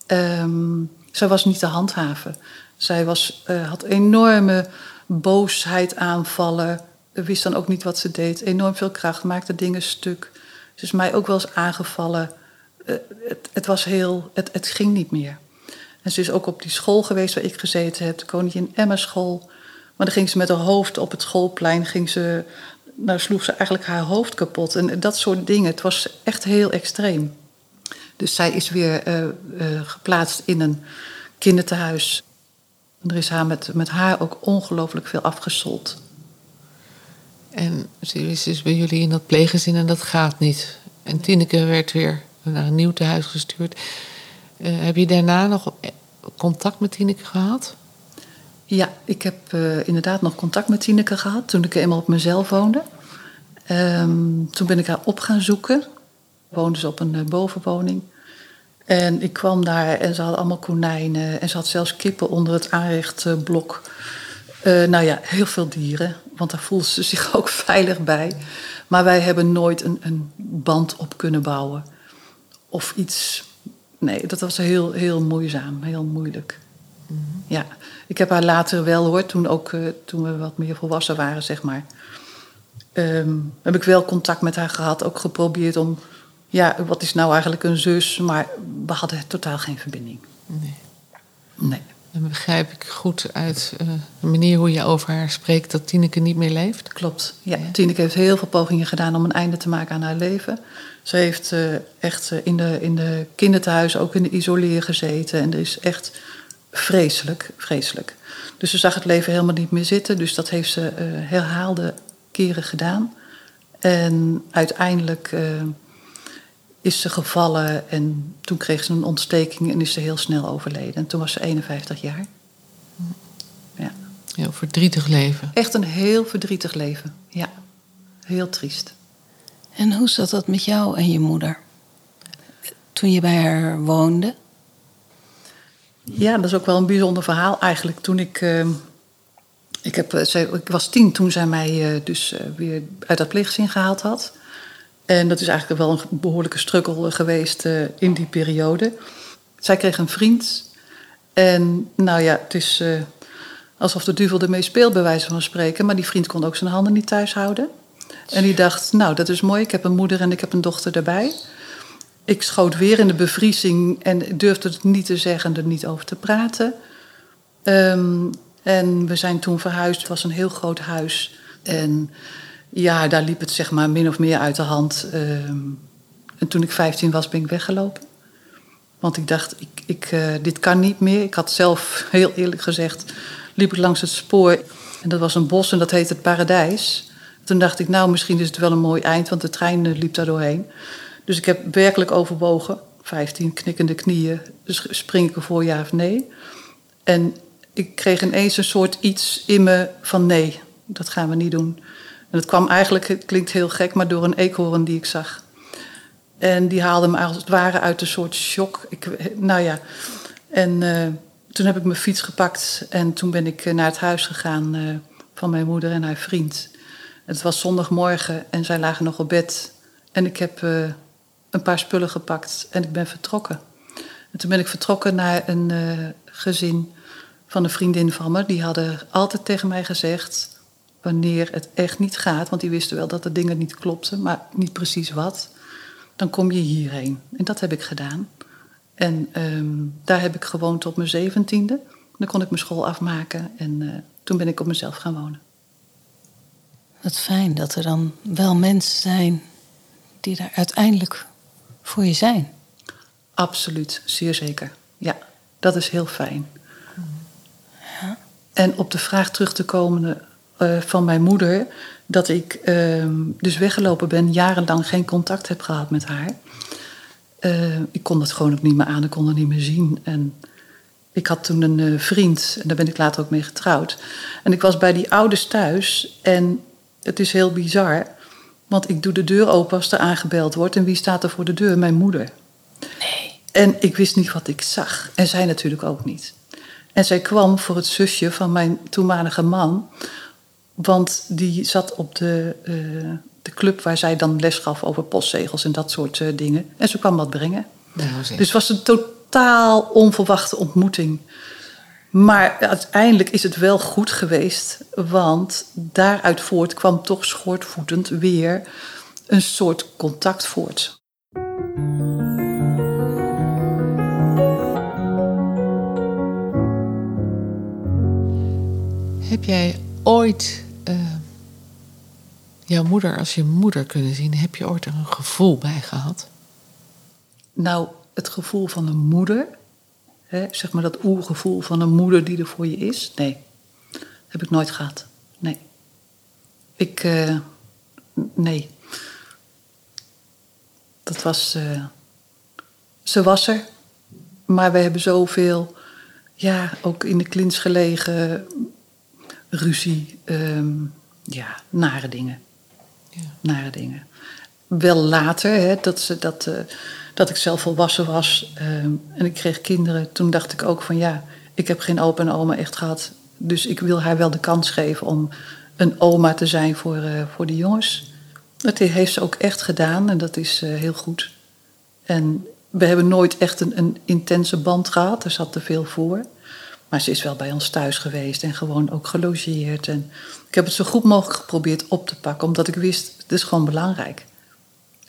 Ehm, zij was niet te handhaven. Zij was, eh, had enorme boosheid aanvallen. Wist dan ook niet wat ze deed. Enorm veel kracht, maakte dingen stuk. Ze is mij ook wel eens aangevallen. Eh, het, het was heel, het, het ging niet meer. En ze is ook op die school geweest waar ik gezeten heb, de Koningin Emma school. Maar dan ging ze met haar hoofd op het schoolplein, ging ze, nou sloeg ze eigenlijk haar hoofd kapot. En dat soort dingen. Het was echt heel extreem. Dus zij is weer eh, eh, geplaatst in een kinderthuis. En er is haar met, met haar ook ongelooflijk veel afgesold. En ze is bij jullie in dat pleeggezin en dat gaat niet. En Tineke werd weer naar een nieuw tehuis gestuurd. Eh, heb je daarna nog contact met Tineke gehad? Ja, ik heb eh, inderdaad nog contact met Tineke gehad toen ik eenmaal op mezelf woonde. Ehm, toen ben ik haar op gaan zoeken. Woonde ze op een eh, bovenwoning. En ik kwam daar en ze had allemaal konijnen. En ze had zelfs kippen onder het aanrechtblok. Nou ja, heel veel dieren. Want daar voelde ze zich ook veilig bij. Maar wij hebben nooit een, een band op kunnen bouwen. Of iets nee, dat was heel, heel moeizaam, heel moeilijk. Ja, ik heb haar later wel hoor, toen, ook, eh, toen we wat meer volwassen waren, zeg maar. ehm, heb ik wel contact met haar gehad, ook geprobeerd om, ja, wat is nou eigenlijk een zus? Maar we hadden totaal geen verbinding. Nee. Nee. Dan begrijp ik goed uit eh, de manier hoe je over haar spreekt dat Tineke niet meer leeft. Klopt. Ja, Ja. Tineke heeft heel veel pogingen gedaan om een einde te maken aan haar leven. Ze heeft eh, echt eh, in, de, in de kinderthuis, ook in de isoleer gezeten. En er is echt vreselijk, vreselijk. Dus ze zag het leven helemaal niet meer zitten. Dus dat heeft ze herhaalde keren gedaan. En uiteindelijk is ze gevallen en toen kreeg ze een ontsteking en is ze heel snel overleden. En toen was ze 51 jaar. Ja. Heel verdrietig leven. Echt een heel verdrietig leven. Ja, heel triest. En hoe zat dat met jou en je moeder? Toen je bij haar woonde? Ja, dat is ook wel een bijzonder verhaal eigenlijk. Toen ik. eh, ik, heb, eh, ik was tien toen zij mij eh, dus eh, weer uit dat pleegzin gehaald had. En dat is eigenlijk wel een behoorlijke struggle geweest eh, in die periode. Zij kreeg een vriend. En nou ja, het is eh, alsof de duivel ermee speelt, bij wijze van spreken. Maar die vriend kon ook zijn handen niet thuis houden. En die dacht, nou, dat is mooi. Ik heb een moeder en ik heb een dochter erbij. Ik schoot weer in de bevriezing en durfde het niet te zeggen en er niet over te praten. Ehm, en we zijn toen verhuisd. Het was een heel groot huis. En ja, daar liep het zeg maar min of meer uit de hand. Ehm, en toen ik 15 was, ben ik weggelopen. Want ik dacht, ik, ik, eh, dit kan niet meer. Ik had zelf, heel eerlijk gezegd, liep ik langs het spoor. En dat was een bos en dat heet het Paradijs. Toen dacht ik, nou, misschien is het wel een mooi eind, want de trein eh, liep daar doorheen. Dus ik heb werkelijk overwogen, 15 knikkende knieën, spring ik ervoor ja of nee? En ik kreeg ineens een soort iets in me van nee, dat gaan we niet doen. En dat kwam eigenlijk, het klinkt heel gek, maar door een eekhoorn die ik zag. En die haalde me als het ware uit een soort shock. Ik, nou ja, en eh, toen heb ik mijn fiets gepakt en toen ben ik eh, naar het huis gegaan eh, van mijn moeder en haar vriend. Het was zondagmorgen en zij lagen nog op bed. En ik heb een paar spullen gepakt en ik ben vertrokken. En toen ben ik vertrokken naar een gezin van een vriendin van me. Die hadden altijd tegen mij gezegd, wanneer het echt niet gaat... want die wisten wel dat de dingen niet klopten, maar niet precies wat... dan kom je hierheen. En dat heb ik gedaan. En ehm, daar heb ik gewoond tot mijn zeventiende. Dan kon ik mijn school afmaken en eh, toen ben ik op mezelf gaan wonen. Wat fijn dat er dan wel mensen zijn die daar uiteindelijk voor je zijn. Absoluut, zeer zeker. Ja, dat is heel fijn. En op de vraag terug te komen eh, van mijn moeder, dat ik ehm, dus weggelopen ben, jarenlang geen contact heb gehad met haar. Eh, ik kon het gewoon ook niet meer aan, ik kon het niet meer zien. En ik had toen een eh, vriend, en daar ben ik later ook mee getrouwd. En ik was bij die ouders thuis en het is heel bizar, want ik doe de deur open als er aangebeld wordt. En wie staat er voor de deur? Mijn moeder. Nee. En ik wist niet wat ik zag. En zij natuurlijk ook niet. En zij kwam voor het zusje van mijn toenmalige man. Want die zat op de, eh, de club waar zij dan les gaf over postzegels en dat soort eh, dingen. En ze kwam wat brengen. Dus het was een totaal onverwachte ontmoeting. Maar uiteindelijk is het wel goed geweest, want daaruit voort kwam toch schoortvoetend weer een soort contact voort. Heb jij ooit eh, jouw moeder als je moeder kunnen zien? Heb je ooit er een gevoel bij gehad? Nou, het gevoel van een moeder, hè, zeg maar dat oergevoel van een moeder die er voor je is, nee. Heb ik nooit gehad. Nee. Ik, eh, nee. Dat was, eh, ze was er, maar we hebben zoveel, ja, ook in de klins gelegen, ruzie, ehm, ja, nare dingen Ja. nare dingen. Wel later, hè, dat, ze, dat, eh, dat ik zelf volwassen was ehm, en ik kreeg kinderen. Toen dacht ik ook van ja, ik heb geen opa en oma echt gehad. Dus ik wil haar wel de kans geven om een oma te zijn voor, eh, voor de jongens. Dat heeft ze ook echt gedaan en dat is eh, heel goed. En we hebben nooit echt een, een intense band gehad. Er zat te veel voor. Maar ze is wel bij ons thuis geweest en gewoon ook gelogeerd. En ik heb het zo goed mogelijk geprobeerd op te pakken, omdat ik wist, het is gewoon belangrijk.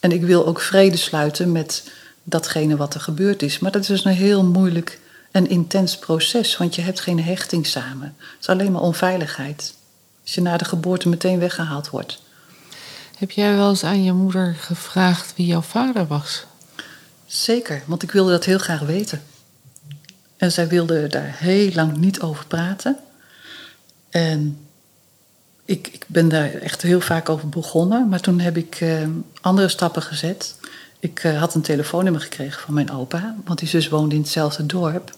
En ik wil ook vrede sluiten met datgene wat er gebeurd is. Maar dat is dus een heel moeilijk en intens proces, want je hebt geen hechting samen. Het is alleen maar onveiligheid. Als je na de geboorte meteen weggehaald wordt. Heb jij wel eens aan je moeder gevraagd wie jouw vader was? Zeker, want ik wilde dat heel graag weten. En zij wilde daar heel lang niet over praten. En ik, ik ben daar echt heel vaak over begonnen. Maar toen heb ik uh, andere stappen gezet. Ik uh, had een telefoonnummer gekregen van mijn opa, want die zus woonde in hetzelfde dorp.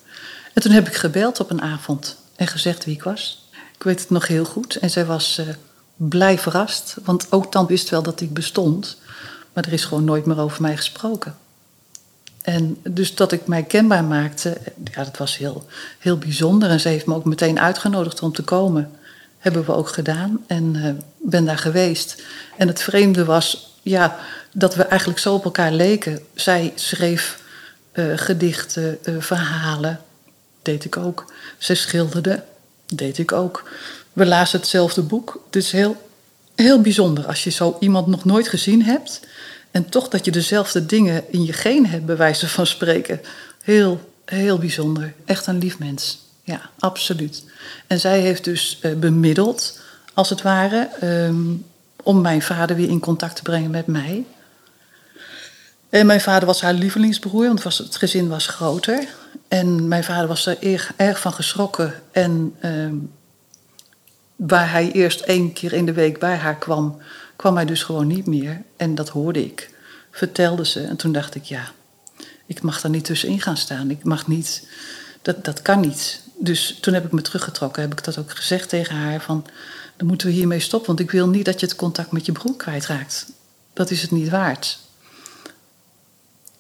En toen heb ik gebeld op een avond en gezegd wie ik was. Ik weet het nog heel goed. En zij was uh, blij verrast, want ook dan wist wel dat ik bestond. Maar er is gewoon nooit meer over mij gesproken. En dus dat ik mij kenbaar maakte, ja, dat was heel, heel bijzonder. En ze heeft me ook meteen uitgenodigd om te komen. Hebben we ook gedaan en uh, ben daar geweest. En het vreemde was, ja, dat we eigenlijk zo op elkaar leken. Zij schreef uh, gedichten, uh, verhalen, deed ik ook. Ze schilderde, deed ik ook. We lazen hetzelfde boek. Het is heel, heel bijzonder als je zo iemand nog nooit gezien hebt en toch dat je dezelfde dingen in je geen hebt, bij wijze van spreken. Heel, heel bijzonder. Echt een lief mens. Ja, absoluut. En zij heeft dus uh, bemiddeld, als het ware, um, om mijn vader weer in contact te brengen met mij. En mijn vader was haar lievelingsbroer, want het, gezin was groter. En mijn vader was er erg, van geschrokken. En um, waar hij eerst één keer in de week bij haar kwam, kwam hij dus gewoon niet meer. En dat hoorde ik, vertelde ze. En toen dacht ik, ja, ik mag daar niet tussenin gaan staan. Ik mag niet, dat, dat kan niet. Dus toen heb ik me teruggetrokken, heb ik dat ook gezegd tegen haar van, dan moeten we hiermee stoppen, want ik wil niet dat je het contact met je broer kwijtraakt. Dat is het niet waard.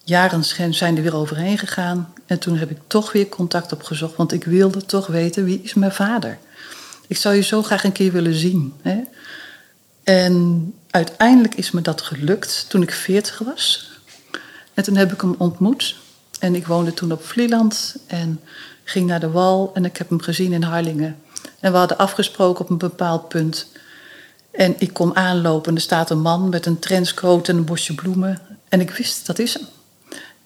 Jaren zijn er weer overheen gegaan en toen heb ik toch weer contact opgezocht, want ik wilde toch weten wie is mijn vader. Ik zou je zo graag een keer willen zien. Hè? En uiteindelijk is me dat gelukt toen ik 40 was. En toen heb ik hem ontmoet. En ik woonde toen op Vlieland en ging naar de wal. En ik heb hem gezien in Harlingen. En we hadden afgesproken op een bepaald punt. En ik kom aanlopen en er staat een man met een trenchcoat en een bosje bloemen. En ik wist, dat is hem.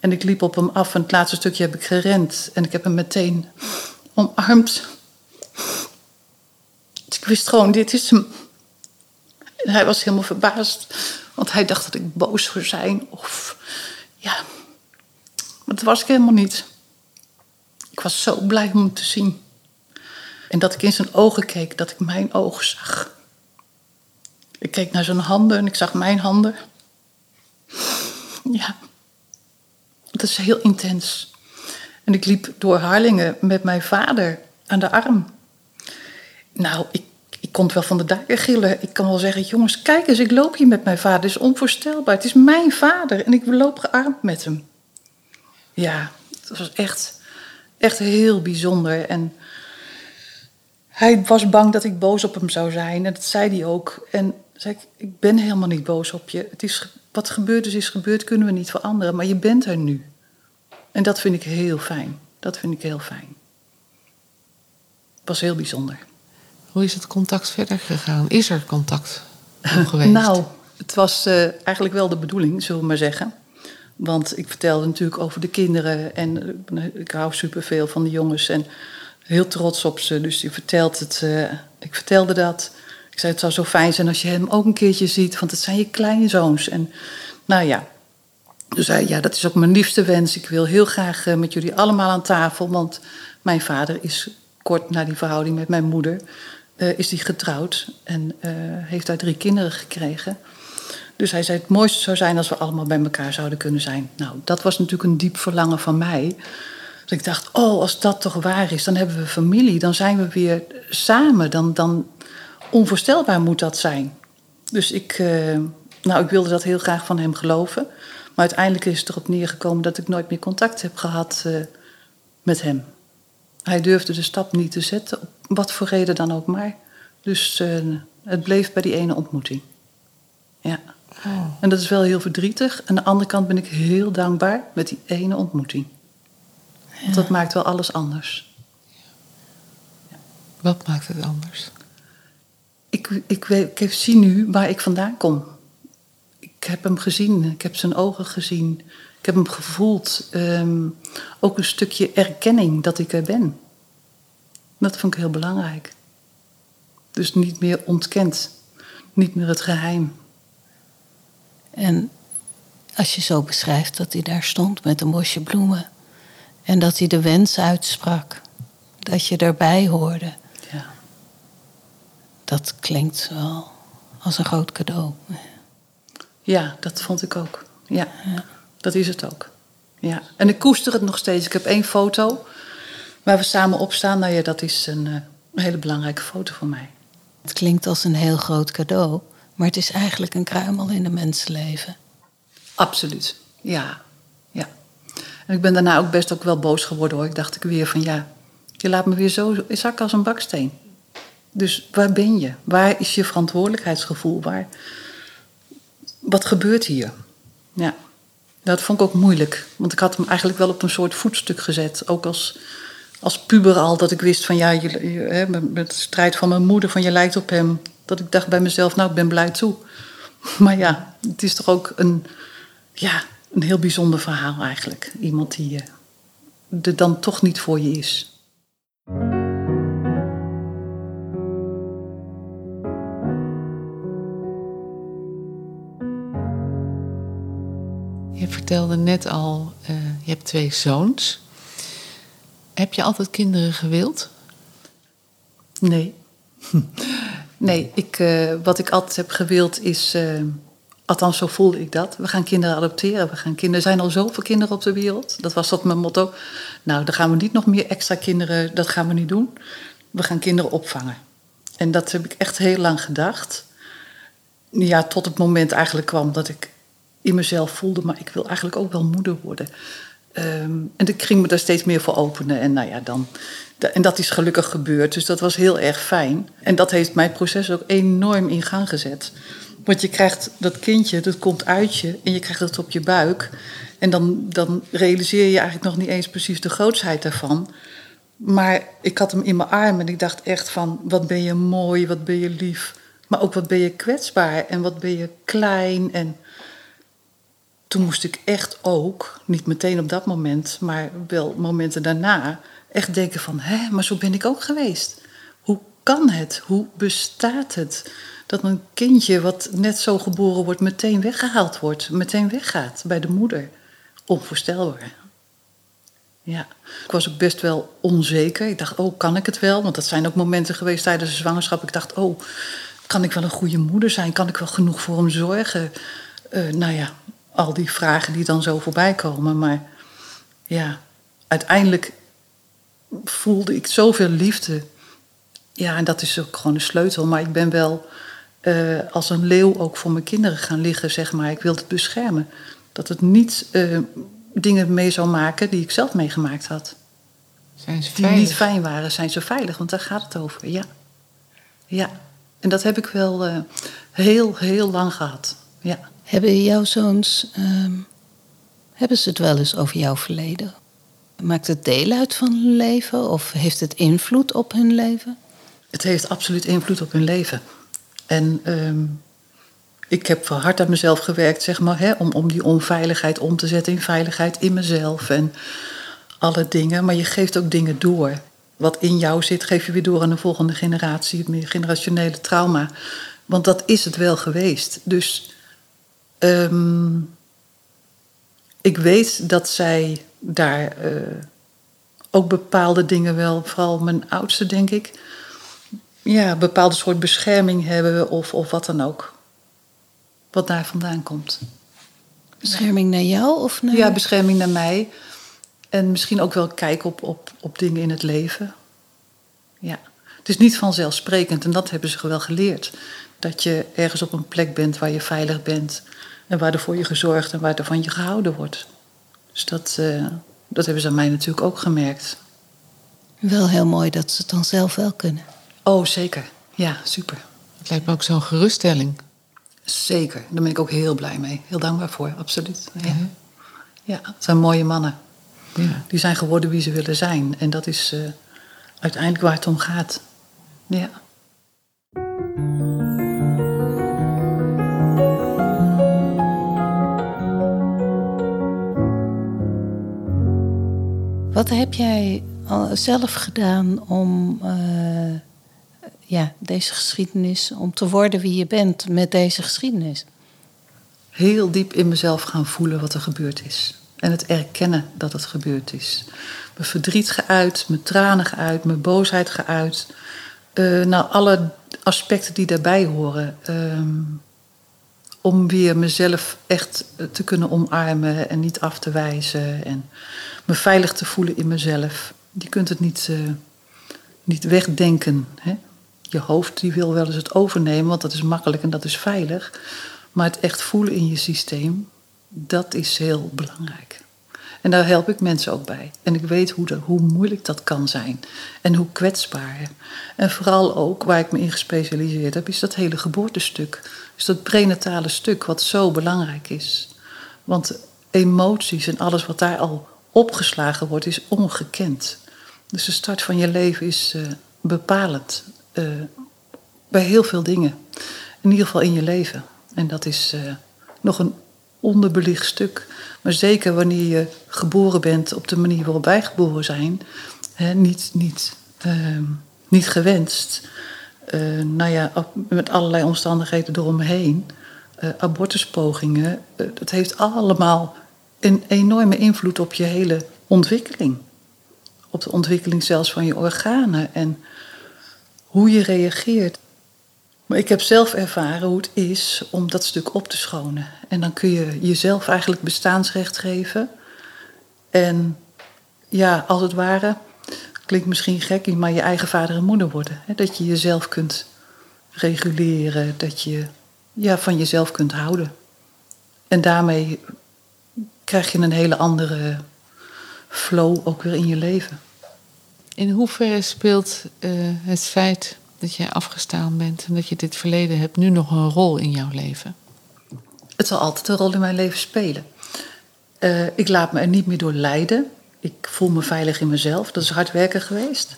En ik liep op hem af en het laatste stukje heb ik gerend. En ik heb hem meteen omarmd. Dus ik wist gewoon, dit is hem. En hij was helemaal verbaasd, want hij dacht dat ik boos zou zijn. Of ja, maar dat was ik helemaal niet. Ik was zo blij om hem te zien. En dat ik in zijn ogen keek, dat ik mijn ogen zag. Ik keek naar zijn handen en ik zag mijn handen. Ja, dat is heel intens. En ik liep door Harlingen met mijn vader aan de arm. Nou, ik ik kon wel van de daken gillen. Ik kan wel zeggen, jongens, kijk eens, ik loop hier met mijn vader. Het is onvoorstelbaar. Het is mijn vader en ik loop gearmd met hem. Ja, het was echt, echt heel bijzonder. En hij was bang dat ik boos op hem zou zijn. En dat zei hij ook. En zei ik, ik ben helemaal niet boos op je. Het is, wat gebeurd is, is gebeurd, kunnen we niet veranderen. Maar je bent er nu. En dat vind ik heel fijn. Dat vind ik heel fijn. Het was heel bijzonder. Hoe is het contact verder gegaan? Is er contact geweest? nou, het was uh, eigenlijk wel de bedoeling, zullen we maar zeggen. Want ik vertelde natuurlijk over de kinderen en uh, ik hou superveel van de jongens en heel trots op ze. Dus ik, vertelt het, uh, ik vertelde dat. Ik zei, het zou zo fijn zijn als je hem ook een keertje ziet, want het zijn je kleinzoons. En nou ja, dus zei ja, dat is ook mijn liefste wens. Ik wil heel graag met jullie allemaal aan tafel, want mijn vader is kort na die verhouding met mijn moeder uh, is hij getrouwd en uh, heeft daar drie kinderen gekregen. Dus hij zei: Het mooiste zou zijn als we allemaal bij elkaar zouden kunnen zijn. Nou, dat was natuurlijk een diep verlangen van mij. Dus ik dacht: Oh, als dat toch waar is, dan hebben we familie, dan zijn we weer samen. Dan, dan onvoorstelbaar moet dat zijn. Dus ik, uh, nou, ik wilde dat heel graag van hem geloven. Maar uiteindelijk is het erop neergekomen dat ik nooit meer contact heb gehad met hem. Hij durfde de stap niet te zetten, wat voor reden dan ook maar. Dus uh, het bleef bij die ene ontmoeting. Ja. En dat is wel heel verdrietig. Aan de andere kant ben ik heel dankbaar met die ene ontmoeting. Want dat maakt wel alles anders. Wat maakt het anders? Ik, ik, weet, ik zie nu waar ik vandaan kom. Ik heb hem gezien, ik heb zijn ogen gezien. Ik heb hem gevoeld. Ehm, ook een stukje erkenning dat ik er ben. Dat vond ik heel belangrijk. Dus niet meer ontkend. Niet meer het geheim. En als je zo beschrijft dat hij daar stond met een bosje bloemen. En dat hij de wens uitsprak. Dat je erbij hoorde. Ja. Dat klinkt wel als een groot cadeau. Ja, dat vond ik ook. Ja, dat is het ook. Ja. En ik koester het nog steeds. Ik heb één foto waar we samen op staan. Nou ja, dat is een, eh, een hele belangrijke foto voor mij. Het klinkt als een heel groot cadeau. Maar het is eigenlijk een kruimel in een mensenleven. Absoluut. Ja. ja. En ik ben daarna ook best ook wel boos geworden hoor. Ik dacht ik weer van ja, je laat me weer zo zakken als een baksteen. Dus waar ben je? Waar is je verantwoordelijkheidsgevoel? Waar, wat gebeurt hier? Ja, dat vond ik ook moeilijk. Want ik had hem eigenlijk wel op een soort voetstuk gezet. Ook als, als puber al, dat ik wist van ja, je, hè, met strijd van mijn moeder, van je lijkt op hem. Dat ik dacht bij mezelf, nou, ik ben blij toe. Maar ja, het is toch ook een, ja, een heel bijzonder verhaal eigenlijk. Iemand die eh, er dan toch niet voor je is. Je vertelde net al, eh, je hebt twee zoons. Heb je altijd kinderen gewild? Nee. Nee, ik, eh, wat ik altijd heb gewild is, eh, althans zo voelde ik dat. We gaan kinderen adopteren. We gaan kinderen, er zijn al zoveel kinderen op de wereld. Dat was dat mijn motto. Nou, dan gaan we niet nog meer extra kinderen, dat gaan we niet doen. We gaan kinderen opvangen. En dat heb ik echt heel lang gedacht. Ja, tot het moment eigenlijk kwam dat ik in mezelf voelde, maar ik wil eigenlijk ook wel moeder worden. Ehm, en ik ging me daar steeds meer voor openen. En nou ja, dan. En dat is gelukkig gebeurd. Dus dat was heel erg fijn. En dat heeft mijn proces ook enorm in gang gezet. Want je krijgt dat kindje, dat komt uit je en je krijgt het op je buik. En dan, dan realiseer je eigenlijk nog niet eens precies de grootsheid daarvan. Maar ik had hem in mijn armen en ik dacht echt van, wat ben je mooi, wat ben je lief. Maar ook wat ben je kwetsbaar en wat ben je klein. En toen moest ik echt ook, niet meteen op dat moment, maar wel momenten daarna, echt denken van, hé, maar zo ben ik ook geweest. Hoe kan het? Hoe bestaat het? Dat een kindje wat net zo geboren wordt, meteen weggehaald wordt, meteen weggaat bij de moeder. Onvoorstelbaar. Ja, ik was ook best wel onzeker. Ik dacht, oh, kan ik het wel? Want dat zijn ook momenten geweest tijdens de zwangerschap. Ik dacht, oh, kan ik wel een goede moeder zijn? Kan ik wel genoeg voor hem zorgen? Uh, nou ja, al die vragen die dan zo voorbij komen. Maar ja, uiteindelijk voelde ik zoveel liefde. Ja, en dat is ook gewoon de sleutel. Maar ik ben wel uh, als een leeuw ook voor mijn kinderen gaan liggen, zeg maar. Ik wilde het beschermen. Dat het niet uh, dingen mee zou maken die ik zelf meegemaakt had. Zijn ze Die veilig? niet fijn waren, zijn ze veilig? Want daar gaat het over, ja. Ja, en dat heb ik wel uh, heel, heel lang gehad. Ja. Hebben jouw zoons, ehm, hebben ze het wel eens over jouw verleden? Maakt het deel uit van hun leven of heeft het invloed op hun leven? Het heeft absoluut invloed op hun leven. En um, ik heb hard aan mezelf gewerkt, zeg maar, hè, om, om die onveiligheid om te zetten in veiligheid in mezelf en alle dingen. Maar je geeft ook dingen door. Wat in jou zit, geef je weer door aan de volgende generatie, meer generationele trauma. Want dat is het wel geweest. Dus um, ik weet dat zij daar uh, ook bepaalde dingen wel, vooral mijn oudste denk ik, ja, een bepaalde soort bescherming hebben of, of wat dan ook. Wat daar vandaan komt. Bescherming naar jou of naar... Ja, bescherming naar mij. En misschien ook wel kijken op, op, op dingen in het leven. Ja. Het is niet vanzelfsprekend en dat hebben ze wel geleerd. Dat je ergens op een plek bent waar je veilig bent. En waar er voor je gezorgd en waar er van je gehouden wordt. Dus dat, uh, dat hebben ze aan mij natuurlijk ook gemerkt. Wel heel mooi dat ze het dan zelf wel kunnen. Oh, zeker. Ja, super. Het lijkt me ook zo'n geruststelling. Zeker, daar ben ik ook heel blij mee. Heel dankbaar voor, absoluut. Ja, ja het zijn mooie mannen. Ja. Die zijn geworden wie ze willen zijn. En dat is uh, uiteindelijk waar het om gaat. Ja. Wat heb jij zelf gedaan om uh, ja, deze geschiedenis, om te worden wie je bent met deze geschiedenis? Heel diep in mezelf gaan voelen wat er gebeurd is. En het erkennen dat het gebeurd is. Mijn verdriet geuit, mijn tranen geuit, mijn boosheid geuit. Uh, nou, alle aspecten die daarbij horen. Uh, om weer mezelf echt te kunnen omarmen en niet af te wijzen. En me veilig te voelen in mezelf. Je kunt het niet, uh, niet wegdenken. Hè? Je hoofd die wil wel eens het overnemen, want dat is makkelijk en dat is veilig. Maar het echt voelen in je systeem, dat is heel belangrijk. En daar help ik mensen ook bij. En ik weet hoe, hoe moeilijk dat kan zijn. En hoe kwetsbaar. En vooral ook waar ik me in gespecialiseerd heb, is dat hele geboortestuk. Is dat prenatale stuk wat zo belangrijk is. Want emoties en alles wat daar al opgeslagen wordt, is ongekend. Dus de start van je leven is uh, bepalend. Uh, bij heel veel dingen. In ieder geval in je leven. En dat is uh, nog een onderbelicht stuk. Maar zeker wanneer je geboren bent op de manier waarop wij geboren zijn, hè, niet, niet, uh, niet gewenst. Uh, nou ja, met allerlei omstandigheden eromheen. Uh, abortuspogingen. dat heeft allemaal een enorme invloed op je hele ontwikkeling. Op de ontwikkeling zelfs van je organen en hoe je reageert. Maar ik heb zelf ervaren hoe het is om dat stuk op te schonen. En dan kun je jezelf eigenlijk bestaansrecht geven. En ja, als het ware, klinkt misschien gek, maar je eigen vader en moeder worden. Dat je jezelf kunt reguleren, dat je ja, van jezelf kunt houden. En daarmee krijg je een hele andere flow ook weer in je leven. In hoeverre speelt uh, het feit dat jij afgestaan bent en dat je dit verleden hebt nu nog een rol in jouw leven? Het zal altijd een rol in mijn leven spelen. Uh, ik laat me er niet meer door leiden. Ik voel me veilig in mezelf. Dat is hard werken geweest.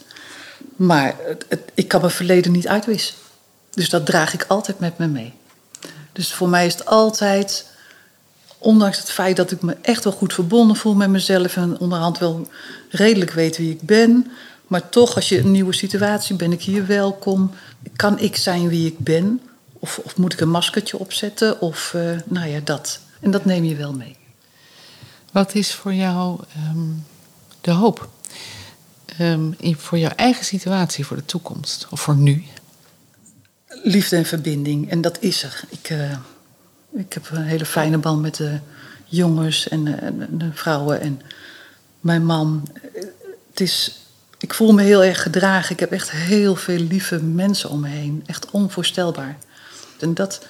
Maar het, ik kan mijn verleden niet uitwissen. Dus dat draag ik altijd met me mee. Dus voor mij is het altijd ondanks het feit dat ik me echt wel goed verbonden voel met mezelf en onderhand wel redelijk weet wie ik ben. Maar toch, als je een nieuwe situatie ben ik hier welkom. Kan ik zijn wie ik ben? Of, of moet ik een maskertje opzetten? Of uh, nou ja, dat. En dat neem je wel mee. Wat is voor jou um, de hoop? Um, in, voor jouw eigen situatie, voor de toekomst of voor nu? Liefde en verbinding. En dat is er. Ik, uh, ik heb een hele fijne band met de jongens en de, de vrouwen en mijn man. Het is, ik voel me heel erg gedragen. Ik heb echt heel veel lieve mensen om me heen. Echt onvoorstelbaar. En dat,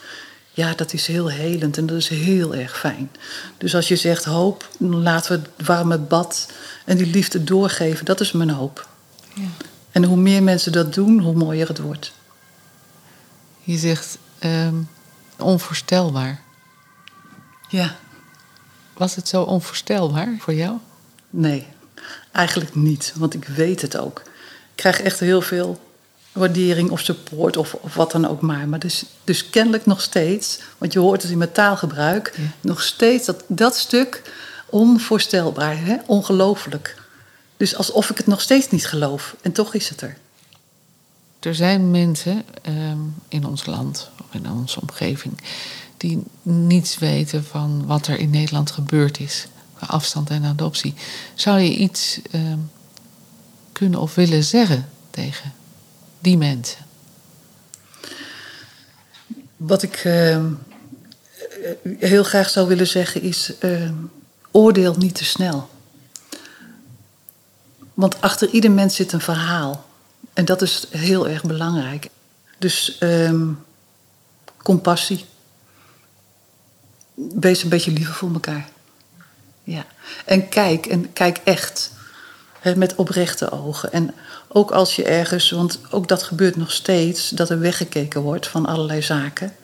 ja, dat is heel helend en dat is heel erg fijn. Dus als je zegt hoop, laten we het warme bad en die liefde doorgeven. Dat is mijn hoop. Ja. En hoe meer mensen dat doen, hoe mooier het wordt. Je zegt um, onvoorstelbaar. Ja. Was het zo onvoorstelbaar voor jou? Nee, eigenlijk niet, want ik weet het ook. Ik krijg echt heel veel waardering of support of, of wat dan ook maar. Maar dus, dus kennelijk nog steeds, want je hoort het in mijn taalgebruik, nog steeds dat, dat stuk onvoorstelbaar, hè? ongelooflijk. Dus alsof ik het nog steeds niet geloof. En toch is het er. Er zijn mensen um, in ons land of in onze omgeving die niets weten van wat er in Nederland gebeurd is afstand en adoptie. Zou je iets uh, kunnen of willen zeggen tegen die mensen? Wat ik uh, heel graag zou willen zeggen is: uh, oordeel niet te snel. Want achter ieder mens zit een verhaal. En dat is heel erg belangrijk. Dus compassie. Wees een beetje liever voor elkaar. Ja. En kijk, en kijk echt. Met oprechte ogen. En ook als je ergens, want ook dat gebeurt nog steeds, dat er weggekeken wordt van allerlei zaken.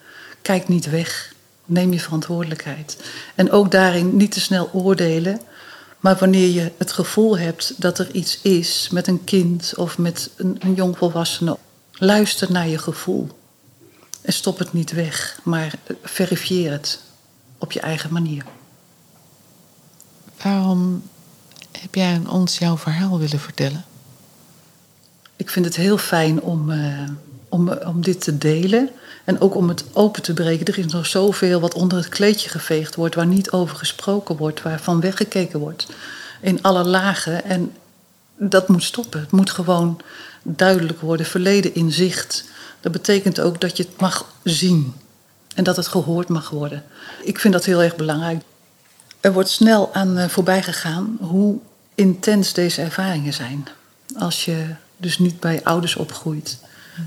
Kijk niet weg. Neem je verantwoordelijkheid. En ook daarin niet te snel oordelen. Maar wanneer je het gevoel hebt dat er iets is met een kind of met een, een jongvolwassene, luister naar je gevoel. En stop het niet weg, maar verifieer het op je eigen manier. Waarom heb jij ons jouw verhaal willen vertellen? Ik vind het heel fijn om, uh, om, om dit te delen. En ook om het open te breken. Er is nog zoveel wat onder het kleedje geveegd wordt, waar niet over gesproken wordt, waarvan weggekeken wordt. In alle lagen. En dat moet stoppen. Het moet gewoon duidelijk worden. Verleden in zicht. Dat betekent ook dat je het mag zien. En dat het gehoord mag worden. Ik vind dat heel erg belangrijk. Er wordt snel aan eh, voorbij gegaan hoe intens deze ervaringen zijn. Als je dus niet bij ouders opgroeit.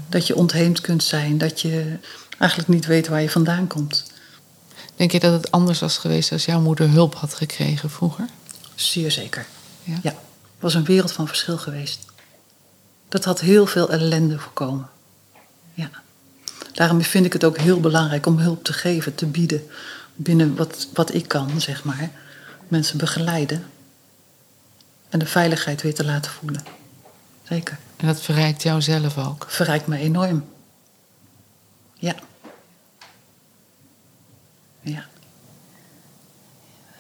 Dat je ontheemd kunt zijn. Dat je eigenlijk niet weet waar je vandaan komt. Denk je dat het anders was geweest als jouw moeder hulp had gekregen vroeger? Zeer zeker. Ja. ja. Het was een wereld van verschil geweest. Dat had heel veel ellende voorkomen. Ja. Daarom vind ik het ook heel belangrijk om hulp te geven, te bieden. Binnen wat, wat ik kan, zeg maar. Mensen begeleiden. En de veiligheid weer te laten voelen. Zeker. En dat verrijkt jou zelf ook? Verrijkt me enorm. Ja. Ja.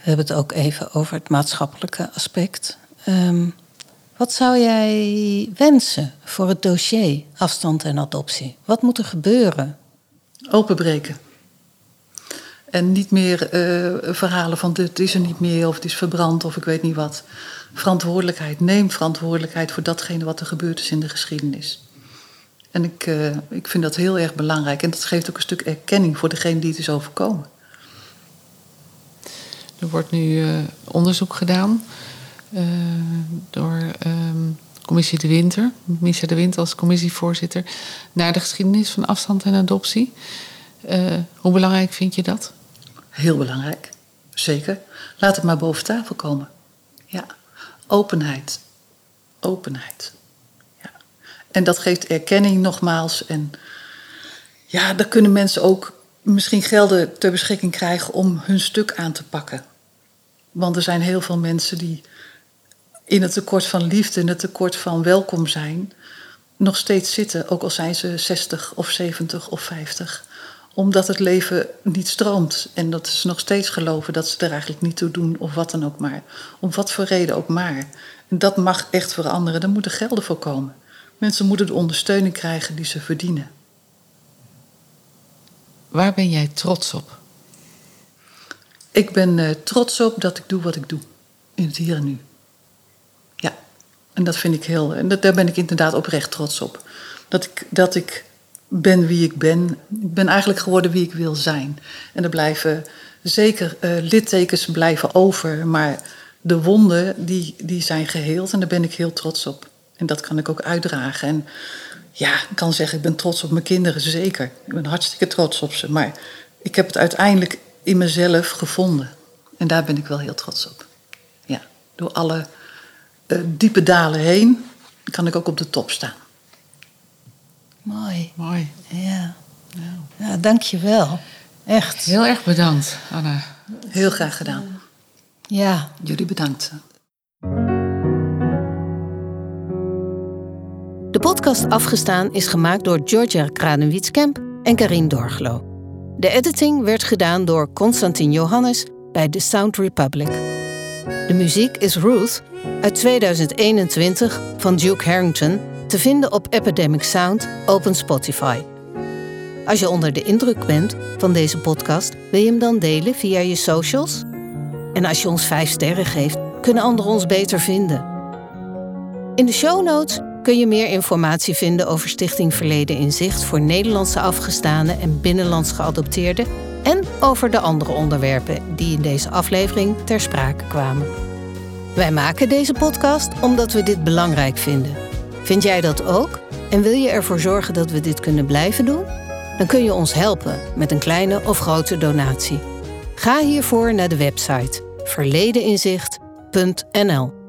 We hebben het ook even over het maatschappelijke aspect. Um, wat zou jij wensen voor het dossier afstand en adoptie? Wat moet er gebeuren? Openbreken. En niet meer uh, verhalen van het is er niet meer of het is verbrand of ik weet niet wat. Verantwoordelijkheid. Neem verantwoordelijkheid voor datgene wat er gebeurd is in de geschiedenis. En ik, uh, ik vind dat heel erg belangrijk. En dat geeft ook een stuk erkenning voor degene die het is overkomen. Er wordt nu uh, onderzoek gedaan door um, Commissie De Winter, Misha De Winter als commissievoorzitter, naar de geschiedenis van afstand en adoptie. Hoe belangrijk vind je dat? Heel belangrijk, zeker. Laat het maar boven tafel komen. Ja, openheid. Openheid. Ja. En dat geeft erkenning nogmaals. En ja, dan kunnen mensen ook misschien gelden ter beschikking krijgen om hun stuk aan te pakken. Want er zijn heel veel mensen die in het tekort van liefde, in het tekort van welkom zijn, nog steeds zitten, ook al zijn ze 60 of 70 of 50 omdat het leven niet stroomt. En dat ze nog steeds geloven dat ze er eigenlijk niet toe doen, of wat dan ook maar. Om wat voor reden ook maar. En dat mag echt veranderen. Daar moeten gelden voor komen. Mensen moeten de ondersteuning krijgen die ze verdienen. Waar ben jij trots op? Ik ben uh, trots op dat ik doe wat ik doe. In het hier en nu. Ja, en dat vind ik heel. En dat, daar ben ik inderdaad oprecht trots op. Dat ik, dat ik ben wie ik ben. Ik ben eigenlijk geworden wie ik wil zijn. En er blijven zeker uh, littekens blijven over, maar de wonden die, die zijn geheeld en daar ben ik heel trots op. En dat kan ik ook uitdragen. En ja, ik kan zeggen, ik ben trots op mijn kinderen, zeker. Ik ben hartstikke trots op ze. Maar ik heb het uiteindelijk in mezelf gevonden. En daar ben ik wel heel trots op. Ja, door alle uh, diepe dalen heen kan ik ook op de top staan. Mooi. Mooi. Ja. ja. dank je wel. Echt. Heel erg bedankt, Anna. Heel graag gedaan. Ja. Jullie bedankt. De podcast Afgestaan is gemaakt door Georgia Kranenwietskamp en Karin Dorglo. De editing werd gedaan door Constantin Johannes bij The Sound Republic. De muziek is Ruth uit 2021 van Duke Harrington te vinden op Epidemic Sound, Open Spotify. Als je onder de indruk bent van deze podcast, wil je hem dan delen via je socials? En als je ons 5 sterren geeft, kunnen anderen ons beter vinden. In de show notes kun je meer informatie vinden over Stichting Verleden in Zicht voor Nederlandse afgestaanden en binnenlands geadopteerden en over de andere onderwerpen die in deze aflevering ter sprake kwamen. Wij maken deze podcast omdat we dit belangrijk vinden. Vind jij dat ook? En wil je ervoor zorgen dat we dit kunnen blijven doen? Dan kun je ons helpen met een kleine of grote donatie. Ga hiervoor naar de website verledeninzicht.nl.